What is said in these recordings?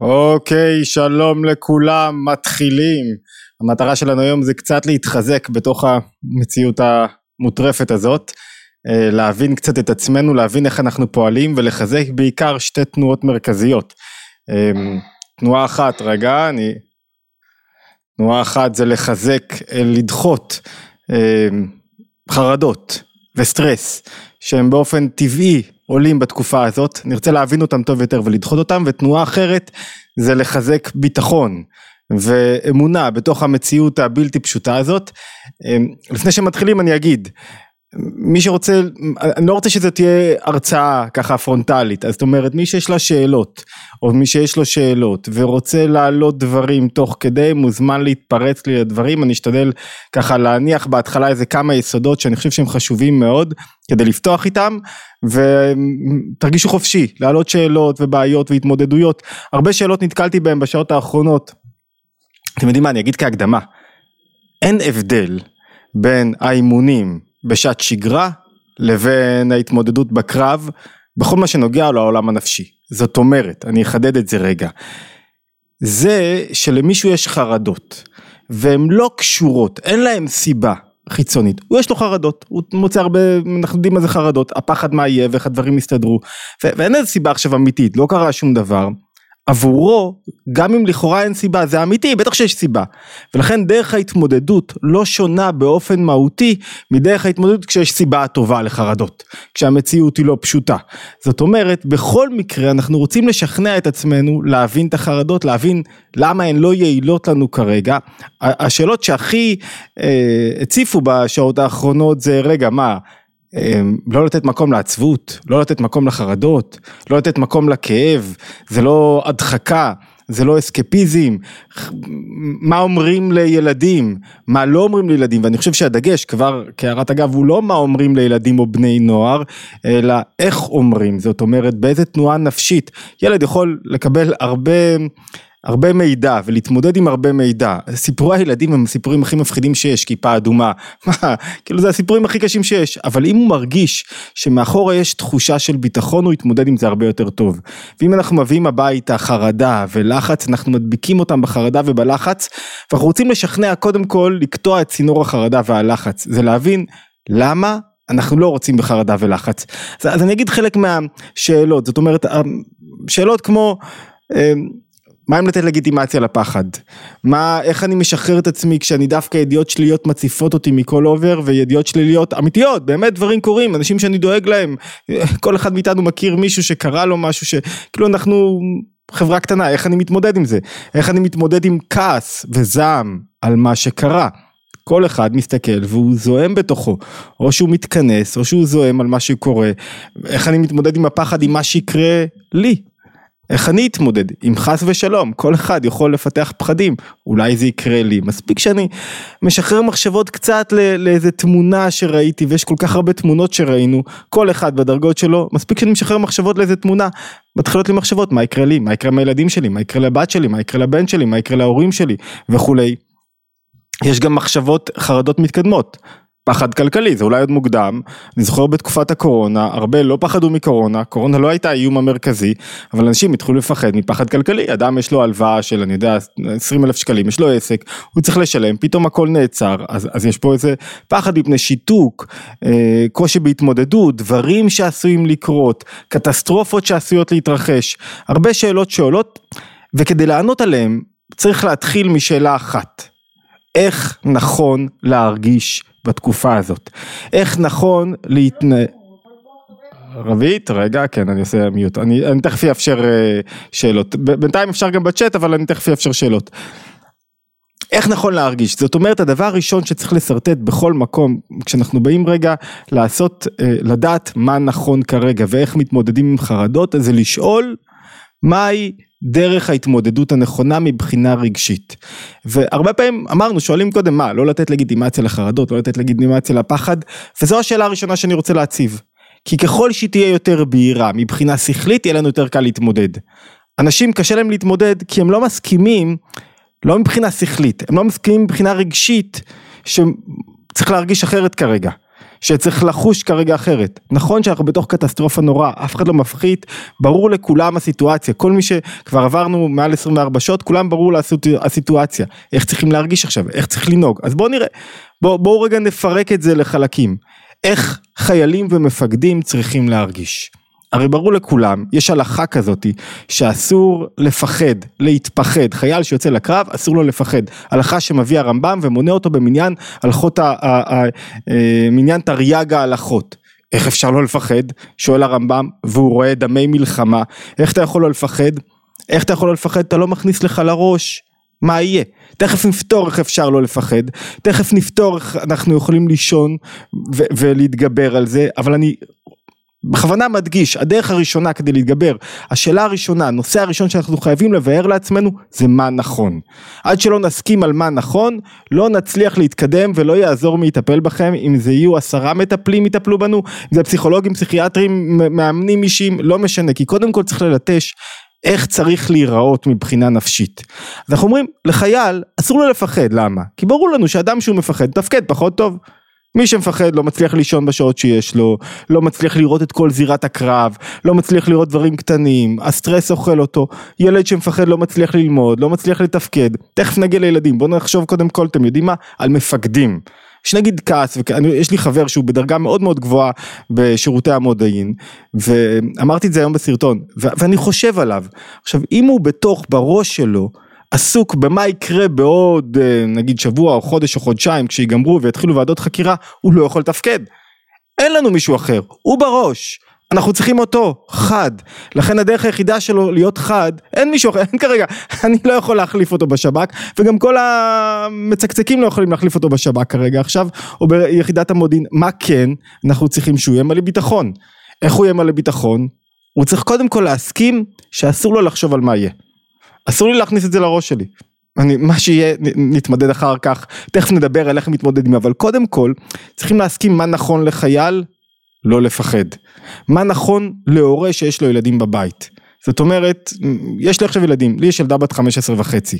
אוקיי, שלום לכולם, מתחילים. המטרה שלנו היום זה קצת להתחזק בתוך המציאות המוטרפת הזאת, אה, להבין קצת את עצמנו, להבין איך אנחנו פועלים ולחזק בעיקר שתי תנועות מרכזיות. אה, תנועה אחת, רגע, אני... תנועה אחת זה לחזק, אה, לדחות חרדות וסטרס שהם באופן טבעי עולים בתקופה הזאת, נרצה להבין אותם טוב יותר ולדחות אותם, ותנועה אחרת זה לחזק ביטחון ואמונה בתוך המציאות הבלתי פשוטה הזאת. אמ, לפני שמתחילים אני אגיד, מי שרוצה, אני לא רוצה שזה תהיה הרצאה ככה פרונטלית, אז זאת אומרת מי שיש לה שאלות, או מי שיש לו שאלות ורוצה להעלות דברים תוך כדי, מוזמן להתפרץ לי לדברים, אני אשתדל ככה להניח בהתחלה איזה כמה יסודות שאני חושב שהם חשובים מאוד, כדי לפתוח איתם, ותרגישו חופשי, להעלות שאלות ובעיות והתמודדויות, הרבה שאלות נתקלתי בהם בשעות האחרונות, אתם יודעים מה, אני אגיד כהקדמה, אין הבדל בין האימונים בשעת שגרה לבין ההתמודדות בקרב בכל מה שנוגע לעולם הנפשי. זאת אומרת, אני אחדד את זה רגע, זה שלמישהו יש חרדות והן לא קשורות, אין להן סיבה חיצונית, הוא יש לו חרדות, הוא מוצא הרבה, אנחנו יודעים מה זה חרדות, הפחד מה יהיה ואיך הדברים יסתדרו, ואין איזה סיבה עכשיו אמיתית, לא קרה שום דבר, עבורו, גם אם לכאורה אין סיבה, זה אמיתי, בטח שיש סיבה. ולכן דרך ההתמודדות לא שונה באופן מהותי מדרך ההתמודדות כשיש סיבה טובה לחרדות, כשהמציאות היא לא פשוטה. זאת אומרת, בכל מקרה אנחנו רוצים לשכנע את עצמנו להבין את החרדות, להבין למה הן לא יעילות לנו כרגע. השאלות שהכי אה, הציפו בשעות האחרונות זה, רגע, מה? אמ, לא לתת מקום לעצבות, לא לתת מקום לחרדות, לא לתת מקום לכאב, זה לא הדחקה, זה לא אסקפיזם, מה אומרים לילדים, מה לא אומרים לילדים, ואני חושב שהדגש כבר כהערת אגב הוא לא מה אומרים לילדים או בני נוער, אלא איך אומרים, זאת אומרת באיזה תנועה נפשית, ילד יכול לקבל הרבה הרבה מידע ולהתמודד עם הרבה מידע. סיפורי הילדים הם הסיפורים הכי מפחידים שיש, כיפה אדומה. מה, כאילו זה הסיפורים הכי קשים שיש, אבל אם הוא מרגיש שמאחורה יש תחושה של ביטחון, הוא יתמודד עם זה הרבה יותר טוב. ואם אנחנו מביאים הביתה חרדה ולחץ, אנחנו מדביקים אותם בחרדה ובלחץ, ואנחנו רוצים לשכנע קודם כל לקטוע את צינור החרדה והלחץ. זה להבין למה אנחנו לא רוצים בחרדה ולחץ. אז, אז אני אגיד חלק מהשאלות, זאת אומרת, שאלות כמו, אמ, מה אם לתת לגיטימציה לפחד? מה, איך אני משחרר את עצמי כשאני דווקא ידיעות שליליות מציפות אותי מכל עובר וידיעות שליליות אמיתיות, באמת דברים קורים, אנשים שאני דואג להם, כל אחד מאיתנו מכיר מישהו שקרה לו משהו שכאילו אנחנו חברה קטנה, איך אני מתמודד עם זה? איך אני מתמודד עם כעס וזעם על מה שקרה? כל אחד מסתכל והוא זועם בתוכו, או שהוא מתכנס או שהוא זועם על מה שקורה, איך אני מתמודד עם הפחד עם מה שיקרה לי, איך אני אתמודד? אם חס ושלום, כל אחד יכול לפתח פחדים, אולי זה יקרה לי, מספיק שאני משחרר מחשבות קצת לאיזה תמונה שראיתי, ויש כל כך הרבה תמונות שראינו, כל אחד בדרגות שלו, מספיק שאני משחרר מחשבות לאיזה תמונה, מתחילות לי מחשבות, מה יקרה לי, מה יקרה עם הילדים שלי, מה יקרה לבת שלי, מה יקרה לבן שלי, מה יקרה להורים שלי, וכולי. יש גם מחשבות, חרדות מתקדמות. פחד כלכלי, זה אולי עוד מוקדם, אני זוכר בתקופת הקורונה, הרבה לא פחדו מקורונה, קורונה לא הייתה האיום המרכזי, אבל אנשים התחילו לפחד מפחד כלכלי, אדם יש לו הלוואה של אני יודע 20 אלף שקלים, יש לו עסק, הוא צריך לשלם, פתאום הכל נעצר, אז, אז יש פה איזה פחד מפני שיתוק, אה, קושי בהתמודדות, דברים שעשויים לקרות, קטסטרופות שעשויות להתרחש, הרבה שאלות שעולות, וכדי לענות עליהן צריך להתחיל משאלה אחת, איך נכון להרגיש בתקופה הזאת. איך נכון להתנהל... רבית, רגע, כן, אני עושה מיוט. אני, אני תכף אאפשר uh, שאלות. בינתיים אפשר גם בצ'אט, אבל אני תכף אאפשר שאלות. איך נכון להרגיש? זאת אומרת, הדבר הראשון שצריך לשרטט בכל מקום, כשאנחנו באים רגע לעשות, uh, לדעת מה נכון כרגע ואיך מתמודדים עם חרדות, זה לשאול מהי דרך ההתמודדות הנכונה מבחינה רגשית. והרבה פעמים אמרנו, שואלים קודם מה, לא לתת לגיטימציה לחרדות, לא לתת לגיטימציה לפחד, וזו השאלה הראשונה שאני רוצה להציב. כי ככל שהיא תהיה יותר בהירה מבחינה שכלית, יהיה לנו יותר קל להתמודד. אנשים קשה להם להתמודד כי הם לא מסכימים, לא מבחינה שכלית, הם לא מסכימים מבחינה רגשית, שצריך להרגיש אחרת כרגע. שצריך לחוש כרגע אחרת. נכון שאנחנו בתוך קטסטרופה נורא, אף אחד לא מפחית, ברור לכולם הסיטואציה, כל מי שכבר עברנו מעל 24 שעות, כולם ברור לה הסיטואציה, איך צריכים להרגיש עכשיו, איך צריך לנהוג, אז בואו נראה, בואו בוא רגע נפרק את זה לחלקים, איך חיילים ומפקדים צריכים להרגיש. הרי ברור לכולם, יש הלכה כזאתי, שאסור לפחד, להתפחד, חייל שיוצא לקרב אסור לו לפחד, הלכה שמביא הרמב"ם ומונה אותו במניין הלכות, אה, מניין תרי"ג ההלכות. איך אפשר לא לפחד? שואל הרמב"ם, והוא רואה דמי מלחמה, איך אתה יכול לא לפחד? איך אתה יכול לא לפחד? אתה לא מכניס לך לראש מה יהיה. תכף נפתור איך אפשר לא לפחד, תכף נפתור איך אנחנו יכולים לישון ולהתגבר על זה, אבל אני בכוונה מדגיש, הדרך הראשונה כדי להתגבר, השאלה הראשונה, הנושא הראשון שאנחנו חייבים לבאר לעצמנו זה מה נכון. עד שלא נסכים על מה נכון, לא נצליח להתקדם ולא יעזור מי יטפל בכם, אם זה יהיו עשרה מטפלים יטפלו בנו, אם זה פסיכולוגים, פסיכיאטרים, מאמנים אישיים, לא משנה, כי קודם כל צריך ללטש איך צריך להיראות מבחינה נפשית. אז אנחנו אומרים, לחייל אסור לו לפחד, למה? כי ברור לנו שאדם שהוא מפחד, תפקד פחות טוב. מי שמפחד לא מצליח לישון בשעות שיש לו, לא מצליח לראות את כל זירת הקרב, לא מצליח לראות דברים קטנים, הסטרס אוכל אותו, ילד שמפחד לא מצליח ללמוד, לא מצליח לתפקד, תכף נגיע לילדים, בואו נחשוב קודם כל, אתם יודעים מה? על מפקדים. יש נגיד כעס, יש לי חבר שהוא בדרגה מאוד מאוד גבוהה בשירותי המודיעין, ואמרתי את זה היום בסרטון, ואני חושב עליו, עכשיו אם הוא בתוך בראש שלו, עסוק במה יקרה בעוד אה, נגיד שבוע או חודש או חודשיים כשיגמרו ויתחילו ועדות חקירה, הוא לא יכול לתפקד. אין לנו מישהו אחר, הוא בראש. אנחנו צריכים אותו, חד. לכן הדרך היחידה שלו להיות חד, אין מישהו אחר, אין כרגע, אני לא יכול להחליף אותו בשב"כ, וגם כל המצקצקים לא יכולים להחליף אותו בשב"כ כרגע עכשיו, או ביחידת המודיעין. מה כן, אנחנו צריכים שהוא יהיה מלא ביטחון. איך הוא יהיה מלא ביטחון? הוא צריך קודם כל להסכים שאסור לו לחשוב על מה יהיה. אסור לי להכניס את זה לראש שלי. אני, מה שיהיה נתמודד אחר כך, תכף נדבר על איך מתמודדים, אבל קודם כל צריכים להסכים מה נכון לחייל, לא לפחד. מה נכון להורה שיש לו ילדים בבית. זאת אומרת, יש לי עכשיו ילדים, לי יש ילדה בת 15 וחצי.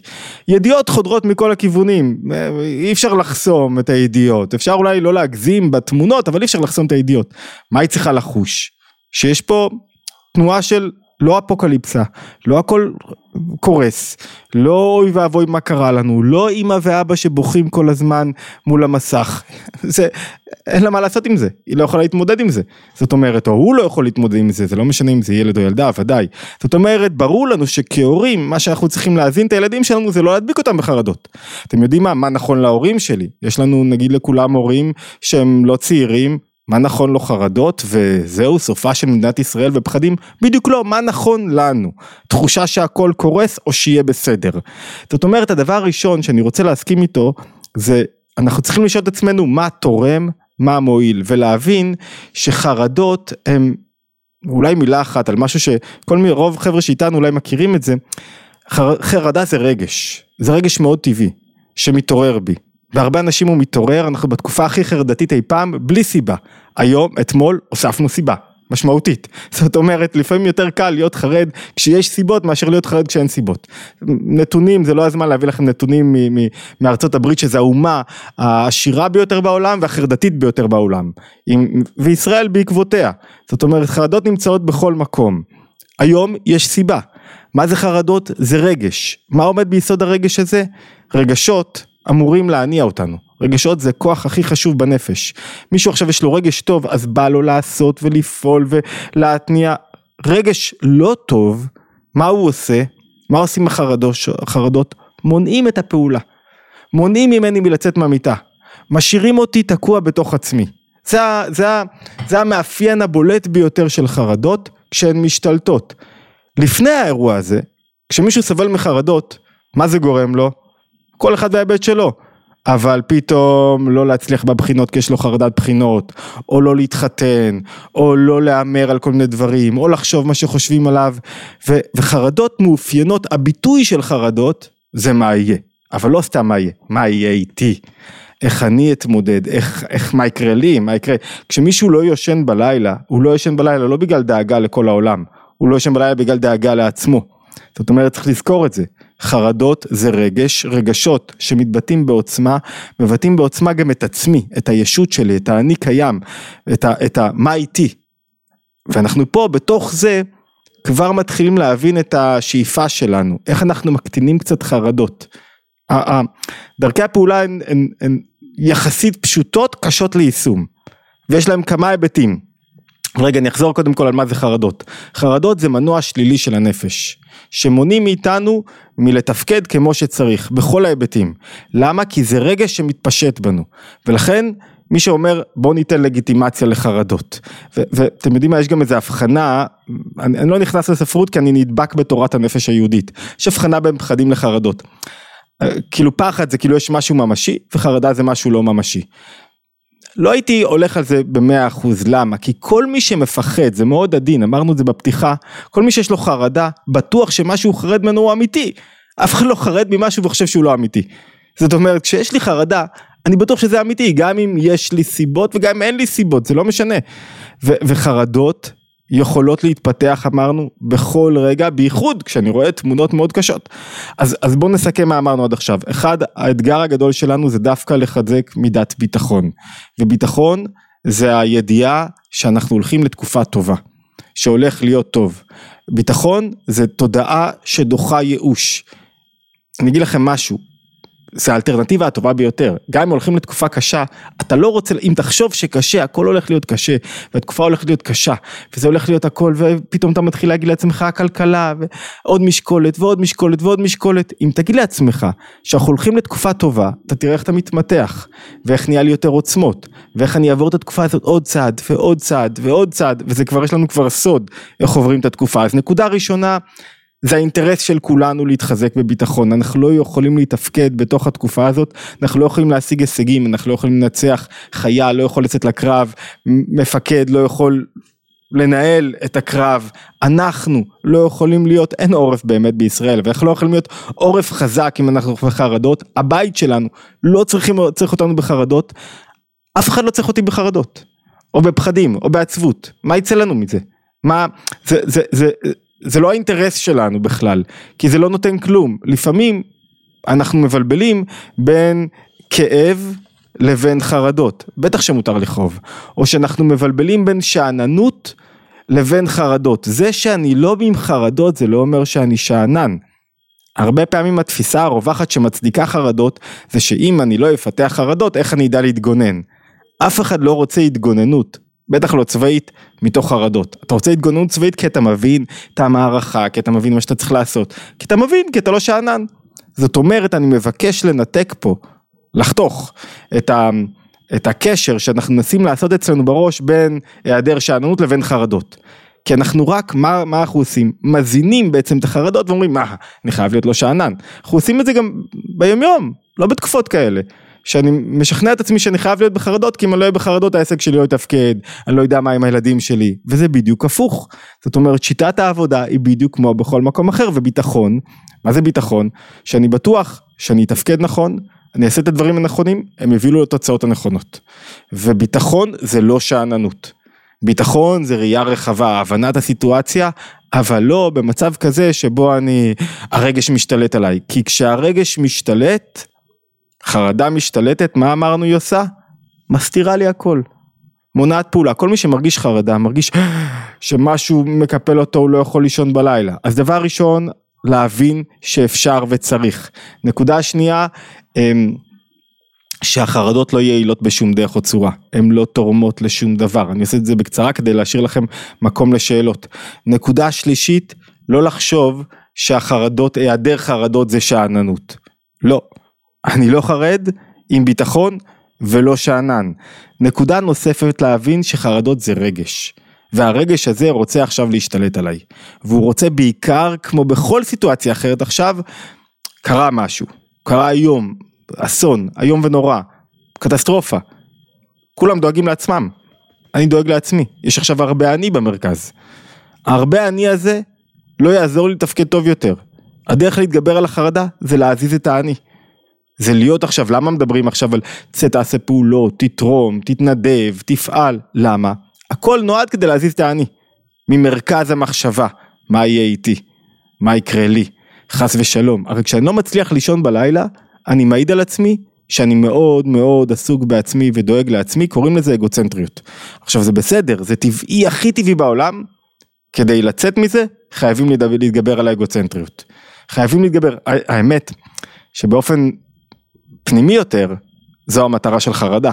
ידיעות חודרות מכל הכיוונים, אי אפשר לחסום את הידיעות, אפשר אולי לא להגזים בתמונות, אבל אי אפשר לחסום את הידיעות. מה היא צריכה לחוש? שיש פה תנועה של לא אפוקליפסה, לא הכל קורס, לא אוי ואבוי מה קרה לנו, לא אמא ואבא שבוכים כל הזמן מול המסך, זה, אין לה מה לעשות עם זה, היא לא יכולה להתמודד עם זה, זאת אומרת, או הוא לא יכול להתמודד עם זה, זה לא משנה אם זה ילד או ילדה, ודאי, זאת אומרת, ברור לנו שכהורים, מה שאנחנו צריכים להזין את הילדים שלנו זה לא להדביק אותם בחרדות, אתם יודעים מה, מה נכון להורים שלי, יש לנו נגיד לכולם הורים שהם לא צעירים, מה נכון לו חרדות וזהו סופה של מדינת ישראל ופחדים? בדיוק לא, מה נכון לנו? תחושה שהכל קורס או שיהיה בסדר. זאת אומרת הדבר הראשון שאני רוצה להסכים איתו זה אנחנו צריכים לשאול את עצמנו מה תורם, מה מועיל ולהבין שחרדות הם אולי מילה אחת על משהו שכל מיני רוב חבר'ה שאיתנו אולי מכירים את זה חר, חרדה זה רגש, זה רגש מאוד טבעי שמתעורר בי. והרבה אנשים הוא מתעורר, אנחנו בתקופה הכי חרדתית אי פעם, בלי סיבה. היום, אתמול, הוספנו סיבה. משמעותית. זאת אומרת, לפעמים יותר קל להיות חרד כשיש סיבות מאשר להיות חרד כשאין סיבות. נתונים, זה לא הזמן להביא לכם נתונים מארצות הברית שזה האומה העשירה ביותר בעולם והחרדתית ביותר בעולם. וישראל בעקבותיה. זאת אומרת, חרדות נמצאות בכל מקום. היום יש סיבה. מה זה חרדות? זה רגש. מה עומד ביסוד הרגש הזה? רגשות אמורים להניע אותנו. רגשות זה כוח הכי חשוב בנפש. מישהו עכשיו יש לו רגש טוב אז בא לו לעשות ולפעול ולהתניע. רגש לא טוב, מה הוא עושה? מה עושים החרדות? מונעים את הפעולה. מונעים ממני מלצאת מהמיטה. משאירים אותי תקוע בתוך עצמי. זה, זה, זה המאפיין הבולט ביותר של חרדות כשהן משתלטות. לפני האירוע הזה, כשמישהו סובל מחרדות, מה זה גורם לו? כל אחד וההיבט שלו. אבל פתאום לא להצליח בבחינות כי יש לו חרדת בחינות, או לא להתחתן, או לא להמר על כל מיני דברים, או לחשוב מה שחושבים עליו, ו- וחרדות מאופיינות, הביטוי של חרדות זה מה יהיה, אבל לא סתם מה יהיה, מה יהיה איתי, איך אני אתמודד, איך, איך מה יקרה לי, מה יקרה, כשמישהו לא יושן בלילה, הוא לא יושן בלילה לא בגלל דאגה לכל העולם, הוא לא יושן בלילה בגלל דאגה לעצמו, זאת אומרת צריך לזכור את זה, חרדות זה רגש, רגשות שמתבטאים בעוצמה, מבטאים בעוצמה גם את עצמי, את הישות שלי, את האני קיים, את ה... את ה מה איתי. ואנחנו פה בתוך זה כבר מתחילים להבין את השאיפה שלנו, איך אנחנו מקטינים קצת חרדות. דרכי הפעולה הן, הן, הן יחסית פשוטות, קשות ליישום, ויש להם כמה היבטים. רגע, אני אחזור קודם כל על מה זה חרדות. חרדות זה מנוע שלילי של הנפש, שמונעים מאיתנו מלתפקד כמו שצריך, בכל ההיבטים. למה? כי זה רגש שמתפשט בנו, ולכן מי שאומר בוא ניתן לגיטימציה לחרדות. ואתם יודעים מה, יש גם איזה הבחנה, אני, אני לא נכנס לספרות כי אני נדבק בתורת הנפש היהודית, יש הבחנה בין פחדים לחרדות. אה, כאילו פחד זה כאילו יש משהו ממשי וחרדה זה משהו לא ממשי. לא הייתי הולך על זה במאה אחוז, למה? כי כל מי שמפחד, זה מאוד עדין, אמרנו את זה בפתיחה, כל מי שיש לו חרדה, בטוח שמשהו חרד ממנו הוא אמיתי. אף אחד לא חרד ממשהו וחושב שהוא לא אמיתי. זאת אומרת, כשיש לי חרדה, אני בטוח שזה אמיתי, גם אם יש לי סיבות וגם אם אין לי סיבות, זה לא משנה. וחרדות יכולות להתפתח, אמרנו, בכל רגע, בייחוד כשאני רואה תמונות מאוד קשות. אז, אז בואו נסכם מה אמרנו עד עכשיו. אחד, האתגר הגדול שלנו זה דווקא לחזק מידת ביטחון. וביטחון זה הידיעה שאנחנו הולכים לתקופה טובה, שהולך להיות טוב. ביטחון זה תודעה שדוחה ייאוש. אני אגיד לכם משהו, זה האלטרנטיבה הטובה ביותר. גם אם הולכים לתקופה קשה, אתה לא רוצה, אם תחשוב שקשה, הכל הולך להיות קשה, והתקופה הולכת להיות קשה, וזה הולך להיות הכל, ופתאום אתה מתחיל להגיד לעצמך הכלכלה, ועוד משקולת, ועוד משקולת, ועוד משקולת. אם תגיד לעצמך שאנחנו הולכים לתקופה טובה, אתה תראה איך אתה מתמתח, ואיך נהיה לי יותר עוצמות, ואיך אני אעבור את התקופה הזאת עוד צעד, ועוד צעד, ועוד צעד, וזה כבר, יש לנו כבר סוד איך עוברים את התקופה. אז נקודה ראשונה, זה האינטרס של כולנו להתחזק בביטחון, אנחנו לא יכולים להתפקד בתוך התקופה הזאת, אנחנו לא יכולים להשיג הישגים, אנחנו לא יכולים לנצח, חייל לא יכול לצאת לקרב, מפקד לא יכול לנהל את הקרב, אנחנו לא יכולים להיות, אין עורף באמת בישראל, ואנחנו לא יכולים להיות עורף חזק אם אנחנו בחרדות, הבית שלנו לא צריכים, צריך אותנו בחרדות, אף אחד לא צריך אותי בחרדות, או בפחדים, או בעצבות, מה יצא לנו מזה? מה, זה, זה, זה, זה לא האינטרס שלנו בכלל, כי זה לא נותן כלום. לפעמים אנחנו מבלבלים בין כאב לבין חרדות, בטח שמותר לכאוב, או שאנחנו מבלבלים בין שאננות לבין חרדות. זה שאני לא עם חרדות זה לא אומר שאני שאנן. הרבה פעמים התפיסה הרווחת שמצדיקה חרדות זה שאם אני לא אפתח חרדות איך אני אדע להתגונן. אף אחד לא רוצה התגוננות, בטח לא צבאית, מתוך חרדות. אתה רוצה התגוננות צבאית כי אתה מבין את המערכה, כי אתה מבין מה שאתה צריך לעשות, כי אתה מבין, כי אתה לא שאנן. זאת אומרת, אני מבקש לנתק פה, לחתוך את, ה, את הקשר שאנחנו מנסים לעשות אצלנו בראש בין היעדר שאננות לבין חרדות. כי אנחנו רק, מה, מה אנחנו עושים? מזינים בעצם את החרדות ואומרים, מה, אני חייב להיות לא שאנן. אנחנו עושים את זה גם ביומיום, לא בתקופות כאלה. שאני משכנע את עצמי שאני חייב להיות בחרדות, כי אם אני לא אהיה בחרדות העסק שלי לא יתפקד, אני לא יודע מה עם הילדים שלי, וזה בדיוק הפוך. זאת אומרת, שיטת העבודה היא בדיוק כמו בכל מקום אחר, וביטחון, מה זה ביטחון? שאני בטוח שאני אתפקד נכון, אני אעשה את הדברים הנכונים, הם יובילו לתוצאות הנכונות. וביטחון זה לא שאננות. ביטחון זה ראייה רחבה, הבנת הסיטואציה, אבל לא במצב כזה שבו אני, הרגש משתלט עליי. כי כשהרגש משתלט, חרדה משתלטת, מה אמרנו היא עושה? מסתירה לי הכל. מונעת פעולה, כל מי שמרגיש חרדה, מרגיש שמשהו מקפל אותו, הוא לא יכול לישון בלילה. אז דבר ראשון, להבין שאפשר וצריך. נקודה שנייה, אמ, שהחרדות לא יעילות בשום דרך או צורה, הן לא תורמות לשום דבר, אני אעשה את זה בקצרה כדי להשאיר לכם מקום לשאלות. נקודה שלישית, לא לחשוב שהחרדות, היעדר חרדות זה שאננות, לא, אני לא חרד עם ביטחון ולא שאנן. נקודה נוספת להבין שחרדות זה רגש. והרגש הזה רוצה עכשיו להשתלט עליי. והוא רוצה בעיקר, כמו בכל סיטואציה אחרת עכשיו, קרה משהו. קרה היום, אסון, איום ונורא, קטסטרופה. כולם דואגים לעצמם. אני דואג לעצמי. יש עכשיו הרבה אני במרכז. הרבה אני הזה לא יעזור לי לתפקד טוב יותר. הדרך להתגבר על החרדה זה להזיז את האני. זה להיות עכשיו, למה מדברים עכשיו על צא תעשה פעולות, תתרום, תתנדב, תפעל, למה? הכל נועד כדי להזיז את האני, ממרכז המחשבה, מה יהיה איתי, מה יקרה לי, חס ושלום. הרי כשאני לא מצליח לישון בלילה, אני מעיד על עצמי שאני מאוד מאוד עסוק בעצמי ודואג לעצמי, קוראים לזה אגוצנטריות. עכשיו זה בסדר, זה טבעי, הכי טבעי בעולם, כדי לצאת מזה, חייבים להתגבר על האגוצנטריות. חייבים להתגבר, האמת, שבאופן פנימי יותר, זו המטרה של חרדה.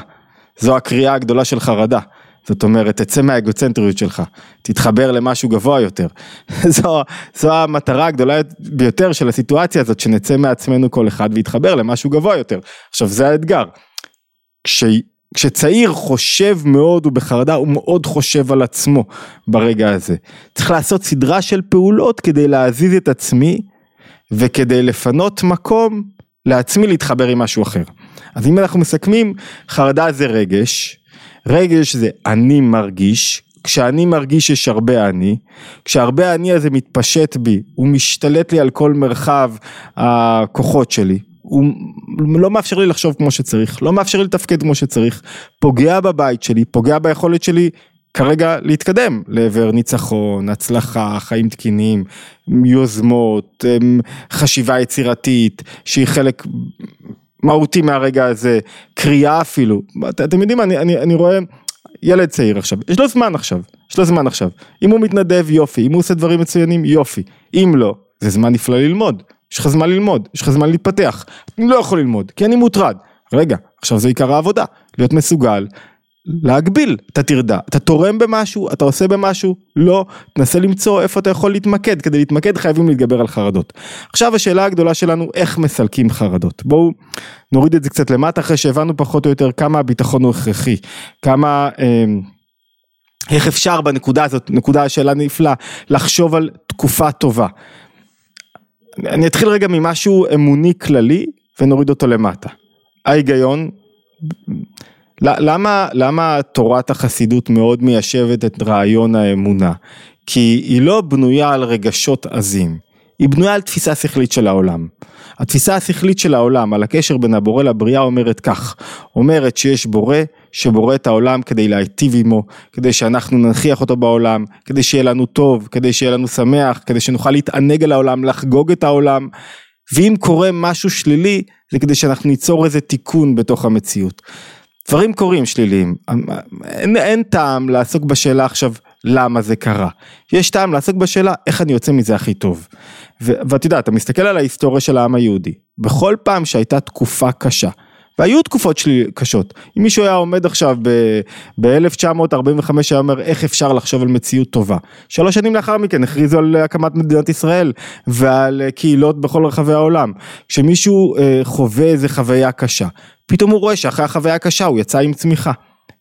זו הקריאה הגדולה של חרדה. זאת אומרת, תצא מהאגוצנטריות שלך, תתחבר למשהו גבוה יותר. זו, זו המטרה הגדולה ביותר של הסיטואציה הזאת, שנצא מעצמנו כל אחד ויתחבר למשהו גבוה יותר. עכשיו, זה האתגר. כש, כשצעיר חושב מאוד, הוא בחרדה, הוא מאוד חושב על עצמו ברגע הזה. צריך לעשות סדרה של פעולות כדי להזיז את עצמי, וכדי לפנות מקום לעצמי להתחבר עם משהו אחר. אז אם אנחנו מסכמים, חרדה זה רגש, רגש זה אני מרגיש, כשאני מרגיש יש הרבה אני, כשהרבה אני הזה מתפשט בי, הוא משתלט לי על כל מרחב הכוחות שלי, הוא לא מאפשר לי לחשוב כמו שצריך, לא מאפשר לי לתפקד כמו שצריך, פוגע בבית שלי, פוגע ביכולת שלי כרגע להתקדם לעבר ניצחון, הצלחה, חיים תקינים, יוזמות, אמ, חשיבה יצירתית, שהיא חלק מהותי מהרגע הזה, קריאה אפילו, את, אתם יודעים, אני, אני, אני רואה ילד צעיר עכשיו, יש לו זמן עכשיו, יש לו זמן עכשיו, אם הוא מתנדב יופי, אם הוא עושה דברים מצוינים יופי, אם לא, זה זמן נפלא ללמוד, יש לך זמן ללמוד, יש לך זמן להתפתח, אני לא יכול ללמוד, כי אני מוטרד, רגע, עכשיו זה עיקר העבודה, להיות מסוגל להגביל את הטרדה, אתה תורם במשהו, אתה עושה במשהו, לא, תנסה למצוא איפה אתה יכול להתמקד, כדי להתמקד חייבים להתגבר על חרדות. עכשיו השאלה הגדולה שלנו, איך מסלקים חרדות. בואו נוריד את זה קצת למטה, אחרי שהבנו פחות או יותר כמה הביטחון הוא הכרחי, כמה... אה, איך אפשר בנקודה הזאת, נקודה שאלה נפלאה, לחשוב על תקופה טובה. אני אתחיל רגע ממשהו אמוני כללי ונוריד אותו למטה. ההיגיון למה, למה תורת החסידות מאוד מיישבת את רעיון האמונה? כי היא לא בנויה על רגשות עזים, היא בנויה על תפיסה שכלית של העולם. התפיסה השכלית של העולם על הקשר בין הבורא לבריאה אומרת כך, אומרת שיש בורא שבורא את העולם כדי להיטיב עמו, כדי שאנחנו ננכיח אותו בעולם, כדי שיהיה לנו טוב, כדי שיהיה לנו שמח, כדי שנוכל להתענג על העולם, לחגוג את העולם, ואם קורה משהו שלילי זה כדי שאנחנו ניצור איזה תיקון בתוך המציאות. דברים קורים שליליים, אין, אין טעם לעסוק בשאלה עכשיו למה זה קרה, יש טעם לעסוק בשאלה איך אני יוצא מזה הכי טוב. ואת יודעת, אתה מסתכל על ההיסטוריה של העם היהודי, בכל פעם שהייתה תקופה קשה, והיו תקופות שלי קשות, אם מישהו היה עומד עכשיו ב-1945 היה אומר איך אפשר לחשוב על מציאות טובה, שלוש שנים לאחר מכן הכריזו על הקמת מדינת ישראל ועל קהילות בכל רחבי העולם, כשמישהו אה, חווה איזה חוויה קשה, פתאום הוא רואה שאחרי החוויה הקשה הוא יצא עם צמיחה.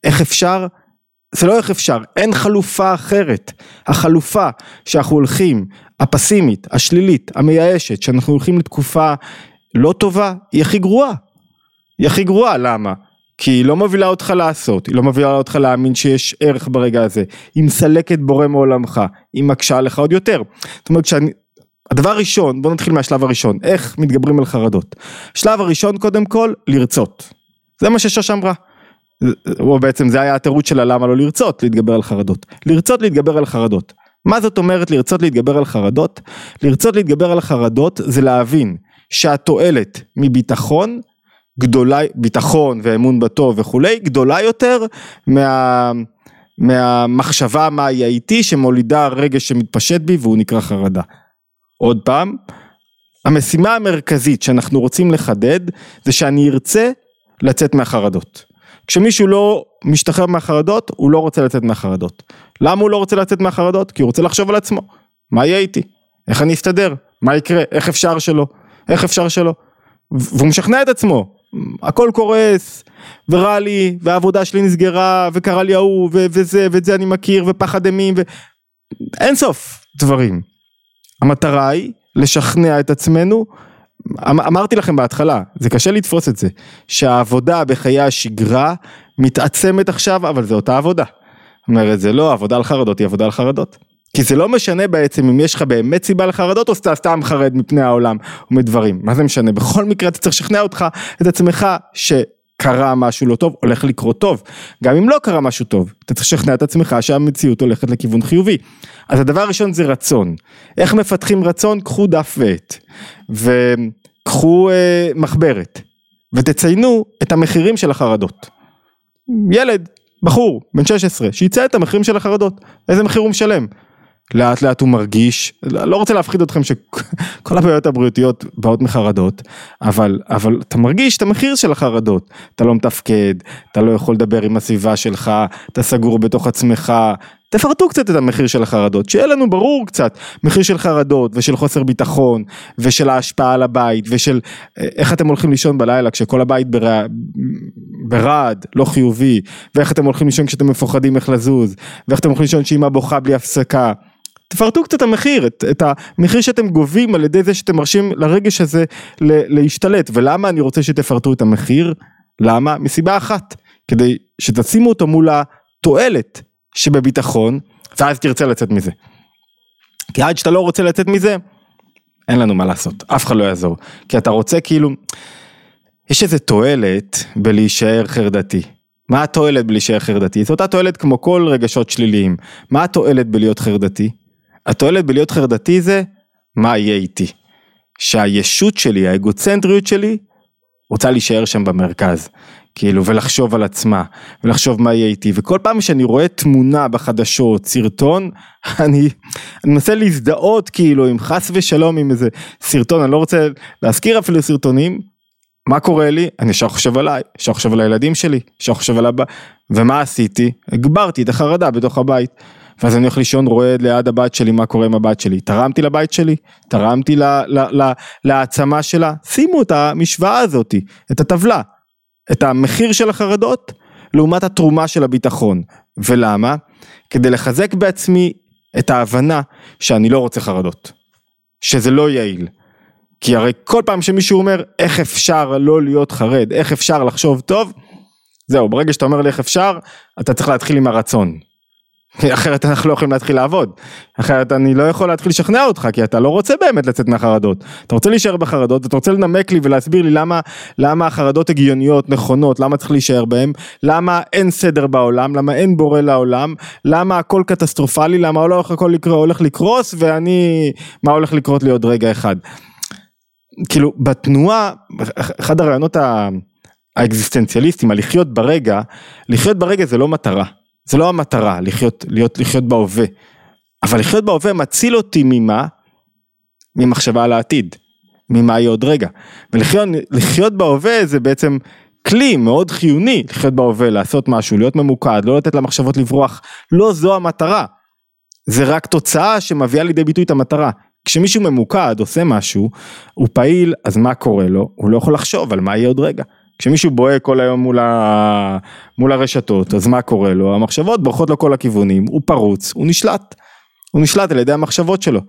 איך אפשר? זה לא איך אפשר, אין חלופה אחרת. החלופה שאנחנו הולכים, הפסימית, השלילית, המייאשת, שאנחנו הולכים לתקופה לא טובה, היא הכי גרועה. היא הכי גרועה, למה? כי היא לא מובילה אותך לעשות, היא לא מובילה אותך להאמין שיש ערך ברגע הזה, היא מסלקת בורא מעולמך, היא מקשה עליך עוד יותר. זאת אומרת, שאני, הדבר הראשון, בוא נתחיל מהשלב הראשון, איך מתגברים על חרדות. שלב הראשון קודם כל, לרצות. זה מה ששוש אמרה. או בעצם זה היה התירוץ שלה למה לא לרצות להתגבר על חרדות. לרצות להתגבר על חרדות. מה זאת אומרת לרצות להתגבר על חרדות? לרצות להתגבר על חרדות זה להבין שהתועלת מביטחון גדולה, ביטחון ואמון בטוב וכולי, גדולה יותר מה, מהמחשבה מה יהיה איתי שמולידה רגש שמתפשט בי והוא נקרא חרדה. עוד פעם, המשימה המרכזית שאנחנו רוצים לחדד זה שאני ארצה לצאת מהחרדות. כשמישהו לא משתחרר מהחרדות, הוא לא רוצה לצאת מהחרדות. למה הוא לא רוצה לצאת מהחרדות? כי הוא רוצה לחשוב על עצמו. מה יהיה איתי? איך אני אסתדר? מה יקרה? איך אפשר שלא? איך אפשר שלא? והוא משכנע את עצמו. הכל קורס, ורע לי, והעבודה שלי נסגרה, וקרה לי ההוא, וזה, ואת זה אני מכיר, ופחד אימים, ו... אין סוף דברים. המטרה היא לשכנע את עצמנו, אמ-, אמרתי לכם בהתחלה, זה קשה לתפוס את זה, שהעבודה בחיי השגרה מתעצמת עכשיו, אבל זה אותה עבודה. זאת אומרת, זה לא עבודה על חרדות, היא עבודה על חרדות. כי זה לא משנה בעצם אם יש לך באמת סיבה לחרדות או שאתה סתם חרד מפני העולם ומדברים, מה זה משנה? בכל מקרה אתה צריך לשכנע אותך, את עצמך, ש... קרה משהו לא טוב, הולך לקרות טוב. גם אם לא קרה משהו טוב, אתה צריך לשכנע את עצמך שהמציאות הולכת לכיוון חיובי. אז הדבר הראשון זה רצון. איך מפתחים רצון? קחו דף ועט. וקחו אה, מחברת. ותציינו את המחירים של החרדות. ילד, בחור, בן 16, שיצא את המחירים של החרדות. איזה מחיר הוא משלם? לאט לאט הוא מרגיש, לא רוצה להפחיד אתכם שכל הבעיות הבריאותיות באות מחרדות, אבל, אבל אתה מרגיש את המחיר של החרדות, אתה לא מתפקד, אתה לא יכול לדבר עם הסביבה שלך, אתה סגור בתוך עצמך, תפרטו קצת את המחיר של החרדות, שיהיה לנו ברור קצת, מחיר של חרדות ושל חוסר ביטחון ושל ההשפעה על הבית ושל אה, איך אתם הולכים לישון בלילה כשכל הבית ברע, ברעד, לא חיובי, ואיך אתם הולכים לישון כשאתם מפוחדים איך לזוז, ואיך אתם הולכים לישון שאמא בוכה בלי הפסקה. תפרטו קצת את המחיר, את, את המחיר שאתם גובים על ידי זה שאתם מרשים לרגש הזה להשתלט, ולמה אני רוצה שתפרטו את המחיר? למה? מסיבה אחת, כדי שתשימו אותו מול התועלת שבביטחון, ואז תרצה לצאת מזה. כי עד שאתה לא רוצה לצאת מזה, אין לנו מה לעשות, אף אחד לא יעזור. כי אתה רוצה כאילו, יש איזה תועלת בלהישאר חרדתי. מה התועלת בלהישאר חרדתי? זו אותה תועלת כמו כל רגשות שליליים. מה התועלת בלהיות חרדתי? התועלת בלהיות חרדתי זה, מה יהיה איתי? שהישות שלי, האגוצנטריות שלי, רוצה להישאר שם במרכז. כאילו, ולחשוב על עצמה, ולחשוב מה יהיה איתי, וכל פעם שאני רואה תמונה בחדשות, סרטון, אני, אני מנסה להזדהות כאילו, אם חס ושלום עם איזה סרטון, אני לא רוצה להזכיר אפילו סרטונים, מה קורה לי? אני ישר חושב עליי, ישר חושב על הילדים שלי, ישר חושב על הבא, ומה עשיתי? הגברתי את החרדה בתוך הבית. ואז אני הולך לישון רועד ליד הבת שלי, מה קורה עם הבת שלי? תרמתי לבית שלי? תרמתי להעצמה שלה? שימו את המשוואה הזאתי, את הטבלה. את המחיר של החרדות לעומת התרומה של הביטחון. ולמה? כדי לחזק בעצמי את ההבנה שאני לא רוצה חרדות. שזה לא יעיל. כי הרי כל פעם שמישהו אומר איך אפשר לא להיות חרד, איך אפשר לחשוב טוב, זהו, ברגע שאתה אומר לי איך אפשר, אתה צריך להתחיל עם הרצון. אחרת אנחנו לא יכולים להתחיל לעבוד, אחרת אני לא יכול להתחיל לשכנע אותך כי אתה לא רוצה באמת לצאת מהחרדות, אתה רוצה להישאר בחרדות, אתה רוצה לנמק לי ולהסביר לי למה, למה החרדות הגיוניות, נכונות, למה צריך להישאר בהם, למה אין סדר בעולם, למה אין בורא לעולם, למה הכל קטסטרופלי, למה לא הולך הכל לקרות, הולך לקרוס ואני, מה הולך לקרות לי עוד רגע אחד. כאילו בתנועה, אחד הרעיונות האקזיסטנציאליסטים, הלחיות ברגע, לחיות ברגע זה לא מטרה. זה לא המטרה, לחיות, להיות, לחיות בהווה. אבל לחיות בהווה מציל אותי ממה? ממחשבה על העתיד. ממה יהיה עוד רגע. ולחיות בהווה זה בעצם כלי מאוד חיוני לחיות בהווה, לעשות משהו, להיות ממוקד, לא לתת למחשבות לברוח. לא זו המטרה. זה רק תוצאה שמביאה לידי ביטוי את המטרה. כשמישהו ממוקד, עושה משהו, הוא פעיל, אז מה קורה לו? הוא לא יכול לחשוב על מה יהיה עוד רגע. כשמישהו בוהה כל היום מול, ה... מול הרשתות, אז מה קורה לו? המחשבות בורחות לו כל הכיוונים, הוא פרוץ, הוא נשלט. הוא נשלט על ידי המחשבות שלו.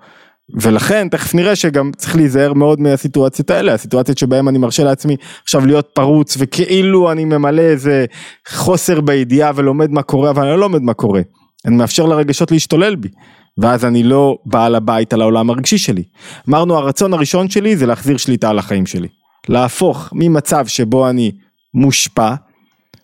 ולכן תכף נראה שגם צריך להיזהר מאוד מהסיטואציות האלה, הסיטואציות שבהן אני מרשה לעצמי עכשיו להיות פרוץ וכאילו אני ממלא איזה חוסר בידיעה ולומד מה קורה, אבל אני לא לומד מה קורה. אני מאפשר לרגשות להשתולל בי. ואז אני לא בעל הבית על העולם הרגשי שלי. אמרנו הרצון הראשון שלי זה להחזיר שליטה על החיים שלי. להפוך ממצב שבו אני מושפע,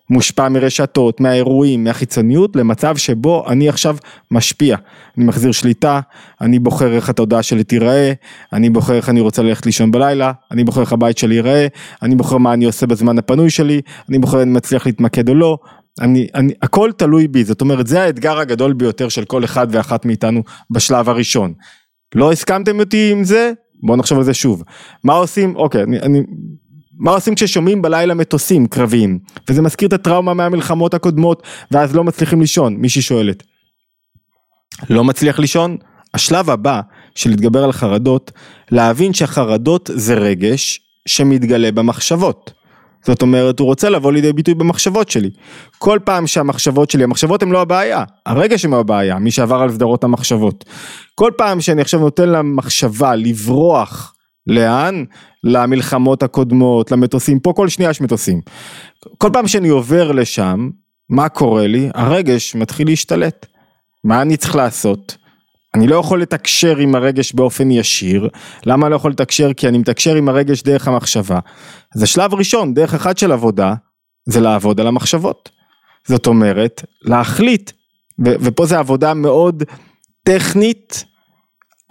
מושפע מרשתות, מהאירועים, מהחיצוניות, למצב שבו אני עכשיו משפיע. אני מחזיר שליטה, אני בוחר איך התודעה שלי תיראה, אני בוחר איך אני רוצה ללכת לישון בלילה, אני בוחר איך הבית שלי ייראה, אני בוחר מה אני עושה בזמן הפנוי שלי, אני בוחר אם אני מצליח להתמקד או לא, אני, אני, הכל תלוי בי, זאת אומרת זה האתגר הגדול ביותר של כל אחד ואחת מאיתנו בשלב הראשון. לא הסכמתם אותי עם זה? בואו נחשוב על זה שוב. מה עושים, אוקיי, אני, אני, מה עושים כששומעים בלילה מטוסים קרביים? וזה מזכיר את הטראומה מהמלחמות הקודמות, ואז לא מצליחים לישון, מישהי שואלת. לא מצליח לישון? השלב הבא של להתגבר על חרדות, להבין שהחרדות זה רגש שמתגלה במחשבות. זאת אומרת, הוא רוצה לבוא לידי ביטוי במחשבות שלי. כל פעם שהמחשבות שלי, המחשבות הן לא הבעיה, הרגש הם הבעיה, מי שעבר על סדרות המחשבות. כל פעם שאני עכשיו נותן למחשבה לברוח, לאן? למלחמות הקודמות, למטוסים, פה כל שנייה יש מטוסים. כל פעם שאני עובר לשם, מה קורה לי? הרגש מתחיל להשתלט. מה אני צריך לעשות? אני לא יכול לתקשר עם הרגש באופן ישיר, למה אני לא יכול לתקשר? כי אני מתקשר עם הרגש דרך המחשבה. אז השלב ראשון, דרך אחד של עבודה, זה לעבוד על המחשבות. זאת אומרת, להחליט, ו- ופה זו עבודה מאוד טכנית,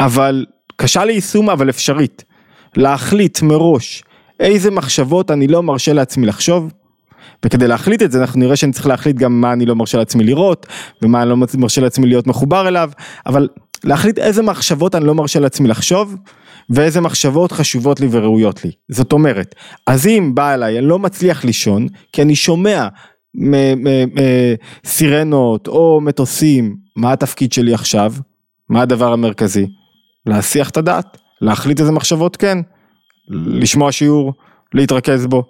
אבל קשה ליישום, אבל אפשרית. להחליט מראש איזה מחשבות אני לא מרשה לעצמי לחשוב, וכדי להחליט את זה אנחנו נראה שאני צריך להחליט גם מה אני לא מרשה לעצמי לראות, ומה אני לא מרשה לעצמי להיות מחובר אליו, אבל להחליט איזה מחשבות אני לא מרשה לעצמי לחשוב, ואיזה מחשבות חשובות לי וראויות לי. זאת אומרת, אז אם בא אליי, אני לא מצליח לישון, כי אני שומע סירנות או מטוסים, מה התפקיד שלי עכשיו? מה הדבר המרכזי? להסיח את הדעת, להחליט איזה מחשבות כן, לשמוע שיעור, להתרכז בו,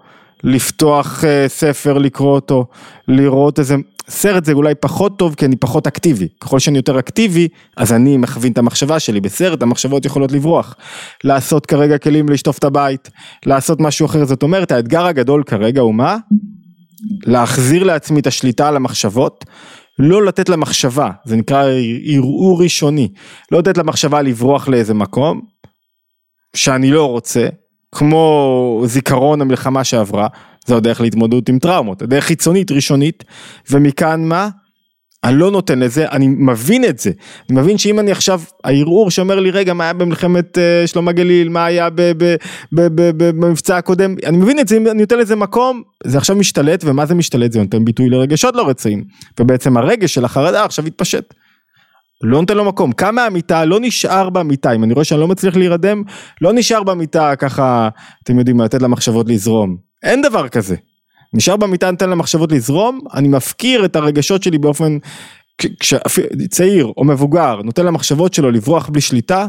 לפתוח uh, ספר, לקרוא אותו, לראות איזה סרט זה אולי פחות טוב כי אני פחות אקטיבי, ככל שאני יותר אקטיבי אז אני מכווין את המחשבה שלי, בסרט המחשבות יכולות לברוח, לעשות כרגע כלים לשטוף את הבית, לעשות משהו אחר, זאת אומרת האתגר הגדול כרגע הוא מה? להחזיר לעצמי את השליטה על המחשבות, לא לתת למחשבה, זה נקרא ערעור ראשוני, לא לתת למחשבה לברוח לאיזה מקום שאני לא רוצה, כמו זיכרון המלחמה שעברה, זו הדרך להתמודדות עם טראומות, הדרך חיצונית ראשונית, ומכאן מה? אני לא נותן לזה, אני מבין את זה, אני מבין שאם אני עכשיו, הערעור שאומר לי רגע מה היה במלחמת uh, שלום הגליל, מה היה במבצע הקודם, אני מבין את זה, אני נותן לזה מקום, זה עכשיו משתלט, ומה זה משתלט? זה נותן ביטוי לרגשות לא רצויים, ובעצם הרגש של החרדה עכשיו התפשט. לא נותן לו מקום, קם מהמיטה, לא נשאר במיטה, אם אני רואה שאני לא מצליח להירדם, לא נשאר במיטה ככה, אתם יודעים, לתת למחשבות לזרום, אין דבר כזה. נשאר במיטה נותן למחשבות לזרום, אני מפקיר את הרגשות שלי באופן, כשצעיר או מבוגר נותן למחשבות שלו לברוח בלי שליטה,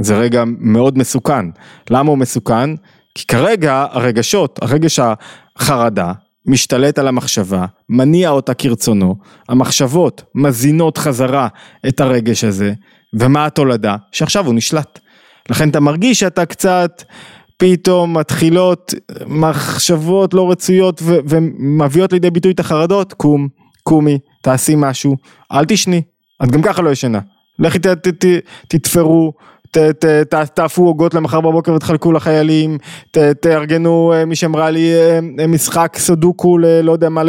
זה רגע מאוד מסוכן. למה הוא מסוכן? כי כרגע הרגשות, הרגש החרדה, משתלט על המחשבה, מניע אותה כרצונו, המחשבות מזינות חזרה את הרגש הזה, ומה התולדה? שעכשיו הוא נשלט. לכן אתה מרגיש שאתה קצת פתאום מתחילות מחשבות לא רצויות ו- ומביאות לידי ביטוי את החרדות, קום, קומי, תעשי משהו, אל תשני, את גם ככה לא ישנה, לכי ת, ת, ת, תתפרו, ת, ת, ת, תאפו עוגות למחר בבוקר ותחלקו לחיילים, ת, תארגנו, אה, מי שאמרה לי, אה, משחק סודוקו, ל, לא יודע מה,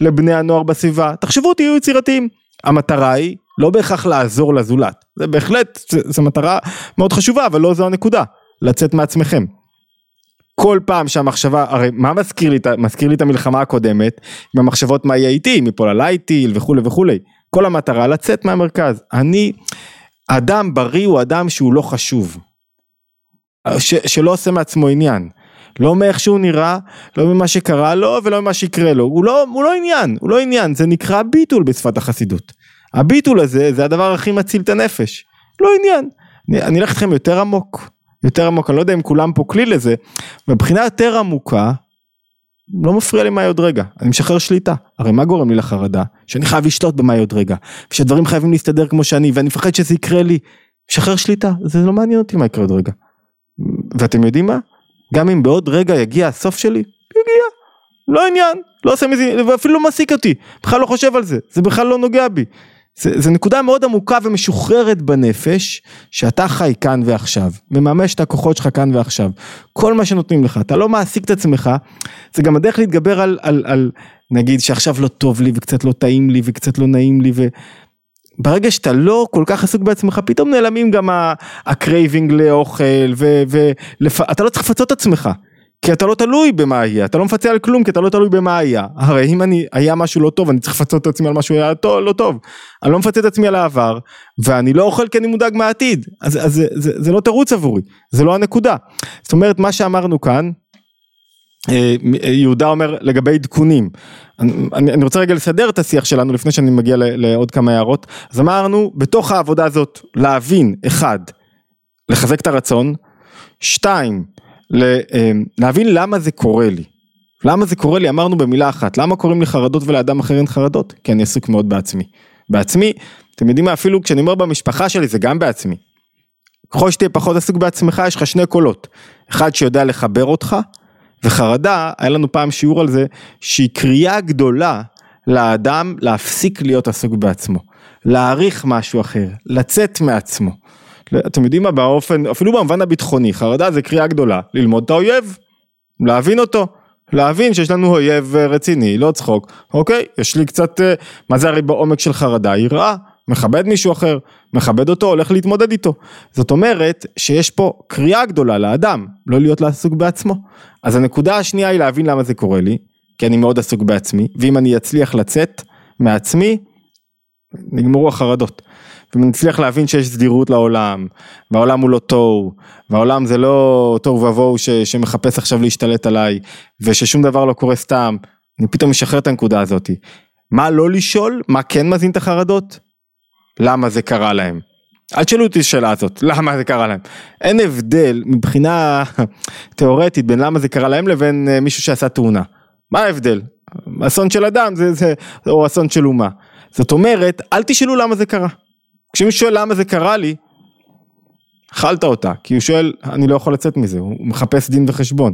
לבני הנוער בסביבה, תחשבו, תהיו יצירתיים. המטרה היא לא בהכרח לעזור לזולת, זה בהחלט, זו מטרה מאוד חשובה, אבל לא זו הנקודה, לצאת מעצמכם. כל פעם שהמחשבה, הרי מה מזכיר לי, מזכיר לי את המלחמה הקודמת, עם המחשבות מה יהיה איתי, מפה עליי טיל וכולי וכולי. כל המטרה לצאת מהמרכז. אני, אדם בריא הוא אדם שהוא לא חשוב. ש, שלא עושה מעצמו עניין. לא מאיך שהוא נראה, לא ממה שקרה לו ולא ממה שיקרה לו. הוא לא, הוא לא עניין, הוא לא עניין, זה נקרא ביטול בשפת החסידות. הביטול הזה זה הדבר הכי מציל את הנפש. לא עניין. אני, אני אלך איתכם יותר עמוק. יותר עמוק, אני לא יודע אם כולם פה כלי לזה, מבחינה יותר עמוקה, לא מפריע לי מה יהיה עוד רגע, אני משחרר שליטה, הרי מה גורם לי לחרדה? שאני חייב לשלוט במה יהיה עוד רגע, ושדברים חייבים להסתדר כמו שאני, ואני מפחד שזה יקרה לי, משחרר שליטה, זה לא מעניין אותי מה יקרה עוד רגע. ואתם יודעים מה? גם אם בעוד רגע יגיע הסוף שלי, יגיע, לא עניין, לא עושה מזה, ואפילו לא מעסיק אותי, בכלל לא חושב על זה, זה בכלל לא נוגע בי. זה, זה נקודה מאוד עמוקה ומשוחררת בנפש, שאתה חי כאן ועכשיו, מממש את הכוחות שלך כאן ועכשיו. כל מה שנותנים לך, אתה לא מעסיק את עצמך, זה גם הדרך להתגבר על, על, על נגיד שעכשיו לא טוב לי וקצת לא טעים לי וקצת לא נעים לי ו... ברגע שאתה לא כל כך עסוק בעצמך, פתאום נעלמים גם ה craving לאוכל, ואתה לא צריך לפצות את עצמך. כי אתה לא תלוי במה היה, אתה לא מפצה על כלום כי אתה לא תלוי במה היה. הרי אם אני, היה משהו לא טוב, אני צריך לפצות את עצמי על משהו היה טוב, לא טוב. אני לא מפצה את עצמי על העבר, ואני לא אוכל כי אני מודאג מהעתיד. אז, אז זה, זה, זה לא תירוץ עבורי, זה לא הנקודה. זאת אומרת, מה שאמרנו כאן, אה, יהודה אומר לגבי עדכונים, אני, אני רוצה רגע לסדר את השיח שלנו לפני שאני מגיע לעוד כמה הערות, אז אמרנו בתוך העבודה הזאת להבין, אחד, לחזק את הרצון, שתיים, להבין למה זה קורה לי. למה זה קורה לי? אמרנו במילה אחת, למה קוראים לי חרדות ולאדם אחר אין חרדות? כי אני עסוק מאוד בעצמי. בעצמי, אתם יודעים מה, אפילו כשאני אומר במשפחה שלי זה גם בעצמי. ככל שתהיה פחות עסוק בעצמך, יש לך שני קולות. אחד שיודע לחבר אותך, וחרדה, היה לנו פעם שיעור על זה, שהיא קריאה גדולה לאדם להפסיק להיות עסוק בעצמו. להעריך משהו אחר, לצאת מעצמו. אתם יודעים מה, באופן, אפילו במובן הביטחוני, חרדה זה קריאה גדולה, ללמוד את האויב, להבין אותו, להבין שיש לנו אויב רציני, לא צחוק, אוקיי, יש לי קצת, מה זה הרי בעומק של חרדה, יראה, מכבד מישהו אחר, מכבד אותו, הולך להתמודד איתו. זאת אומרת שיש פה קריאה גדולה לאדם, לא להיות לעסוק בעצמו. אז הנקודה השנייה היא להבין למה זה קורה לי, כי אני מאוד עסוק בעצמי, ואם אני אצליח לצאת מעצמי, נגמרו החרדות. אצליח להבין שיש סדירות לעולם, והעולם הוא לא תוהו, והעולם זה לא תוהו ובוהו שמחפש עכשיו להשתלט עליי, וששום דבר לא קורה סתם, אני פתאום משחרר את הנקודה הזאתי. מה לא לשאול, מה כן מזין את החרדות? למה זה קרה להם. אל תשאלו אותי את השאלה הזאת, למה זה קרה להם. אין הבדל מבחינה תיאורטית בין למה זה קרה להם לבין אה, מישהו שעשה תאונה. מה ההבדל? אסון של אדם זה, זה, או אסון של אומה. זאת אומרת, אל תשאלו למה זה קרה. כשמישהו שואל למה זה קרה לי, אכלת אותה, כי הוא שואל, אני לא יכול לצאת מזה, הוא מחפש דין וחשבון.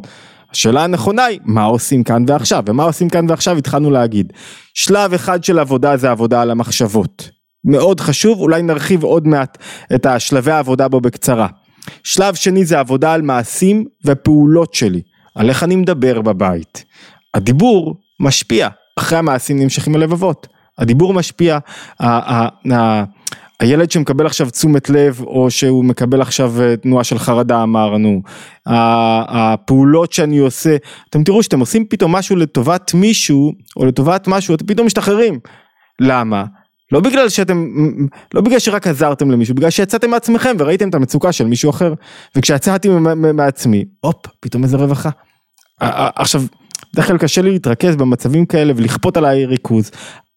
השאלה הנכונה היא, מה עושים כאן ועכשיו? ומה עושים כאן ועכשיו התחלנו להגיד. שלב אחד של עבודה זה עבודה על המחשבות. מאוד חשוב, אולי נרחיב עוד מעט את השלבי העבודה בו בקצרה. שלב שני זה עבודה על מעשים ופעולות שלי, על איך אני מדבר בבית. הדיבור משפיע, אחרי המעשים נמשכים הלבבות. הדיבור משפיע, הילד שמקבל עכשיו תשומת לב או שהוא מקבל עכשיו אה, תנועה של חרדה אמרנו, הפעולות שאני עושה, אתם תראו שאתם עושים פתאום משהו לטובת מישהו או לטובת משהו, אתם פתאום משתחררים. למה? לא בגלל שאתם, לא בגלל שרק עזרתם למישהו, בגלל שיצאתם מעצמכם וראיתם את המצוקה של מישהו אחר. וכשיצאתי מעצמי, הופ, פתאום איזה רווחה. עכשיו, בדרך כלל קשה לי להתרכז במצבים כאלה ולכפות עליי ריכוז.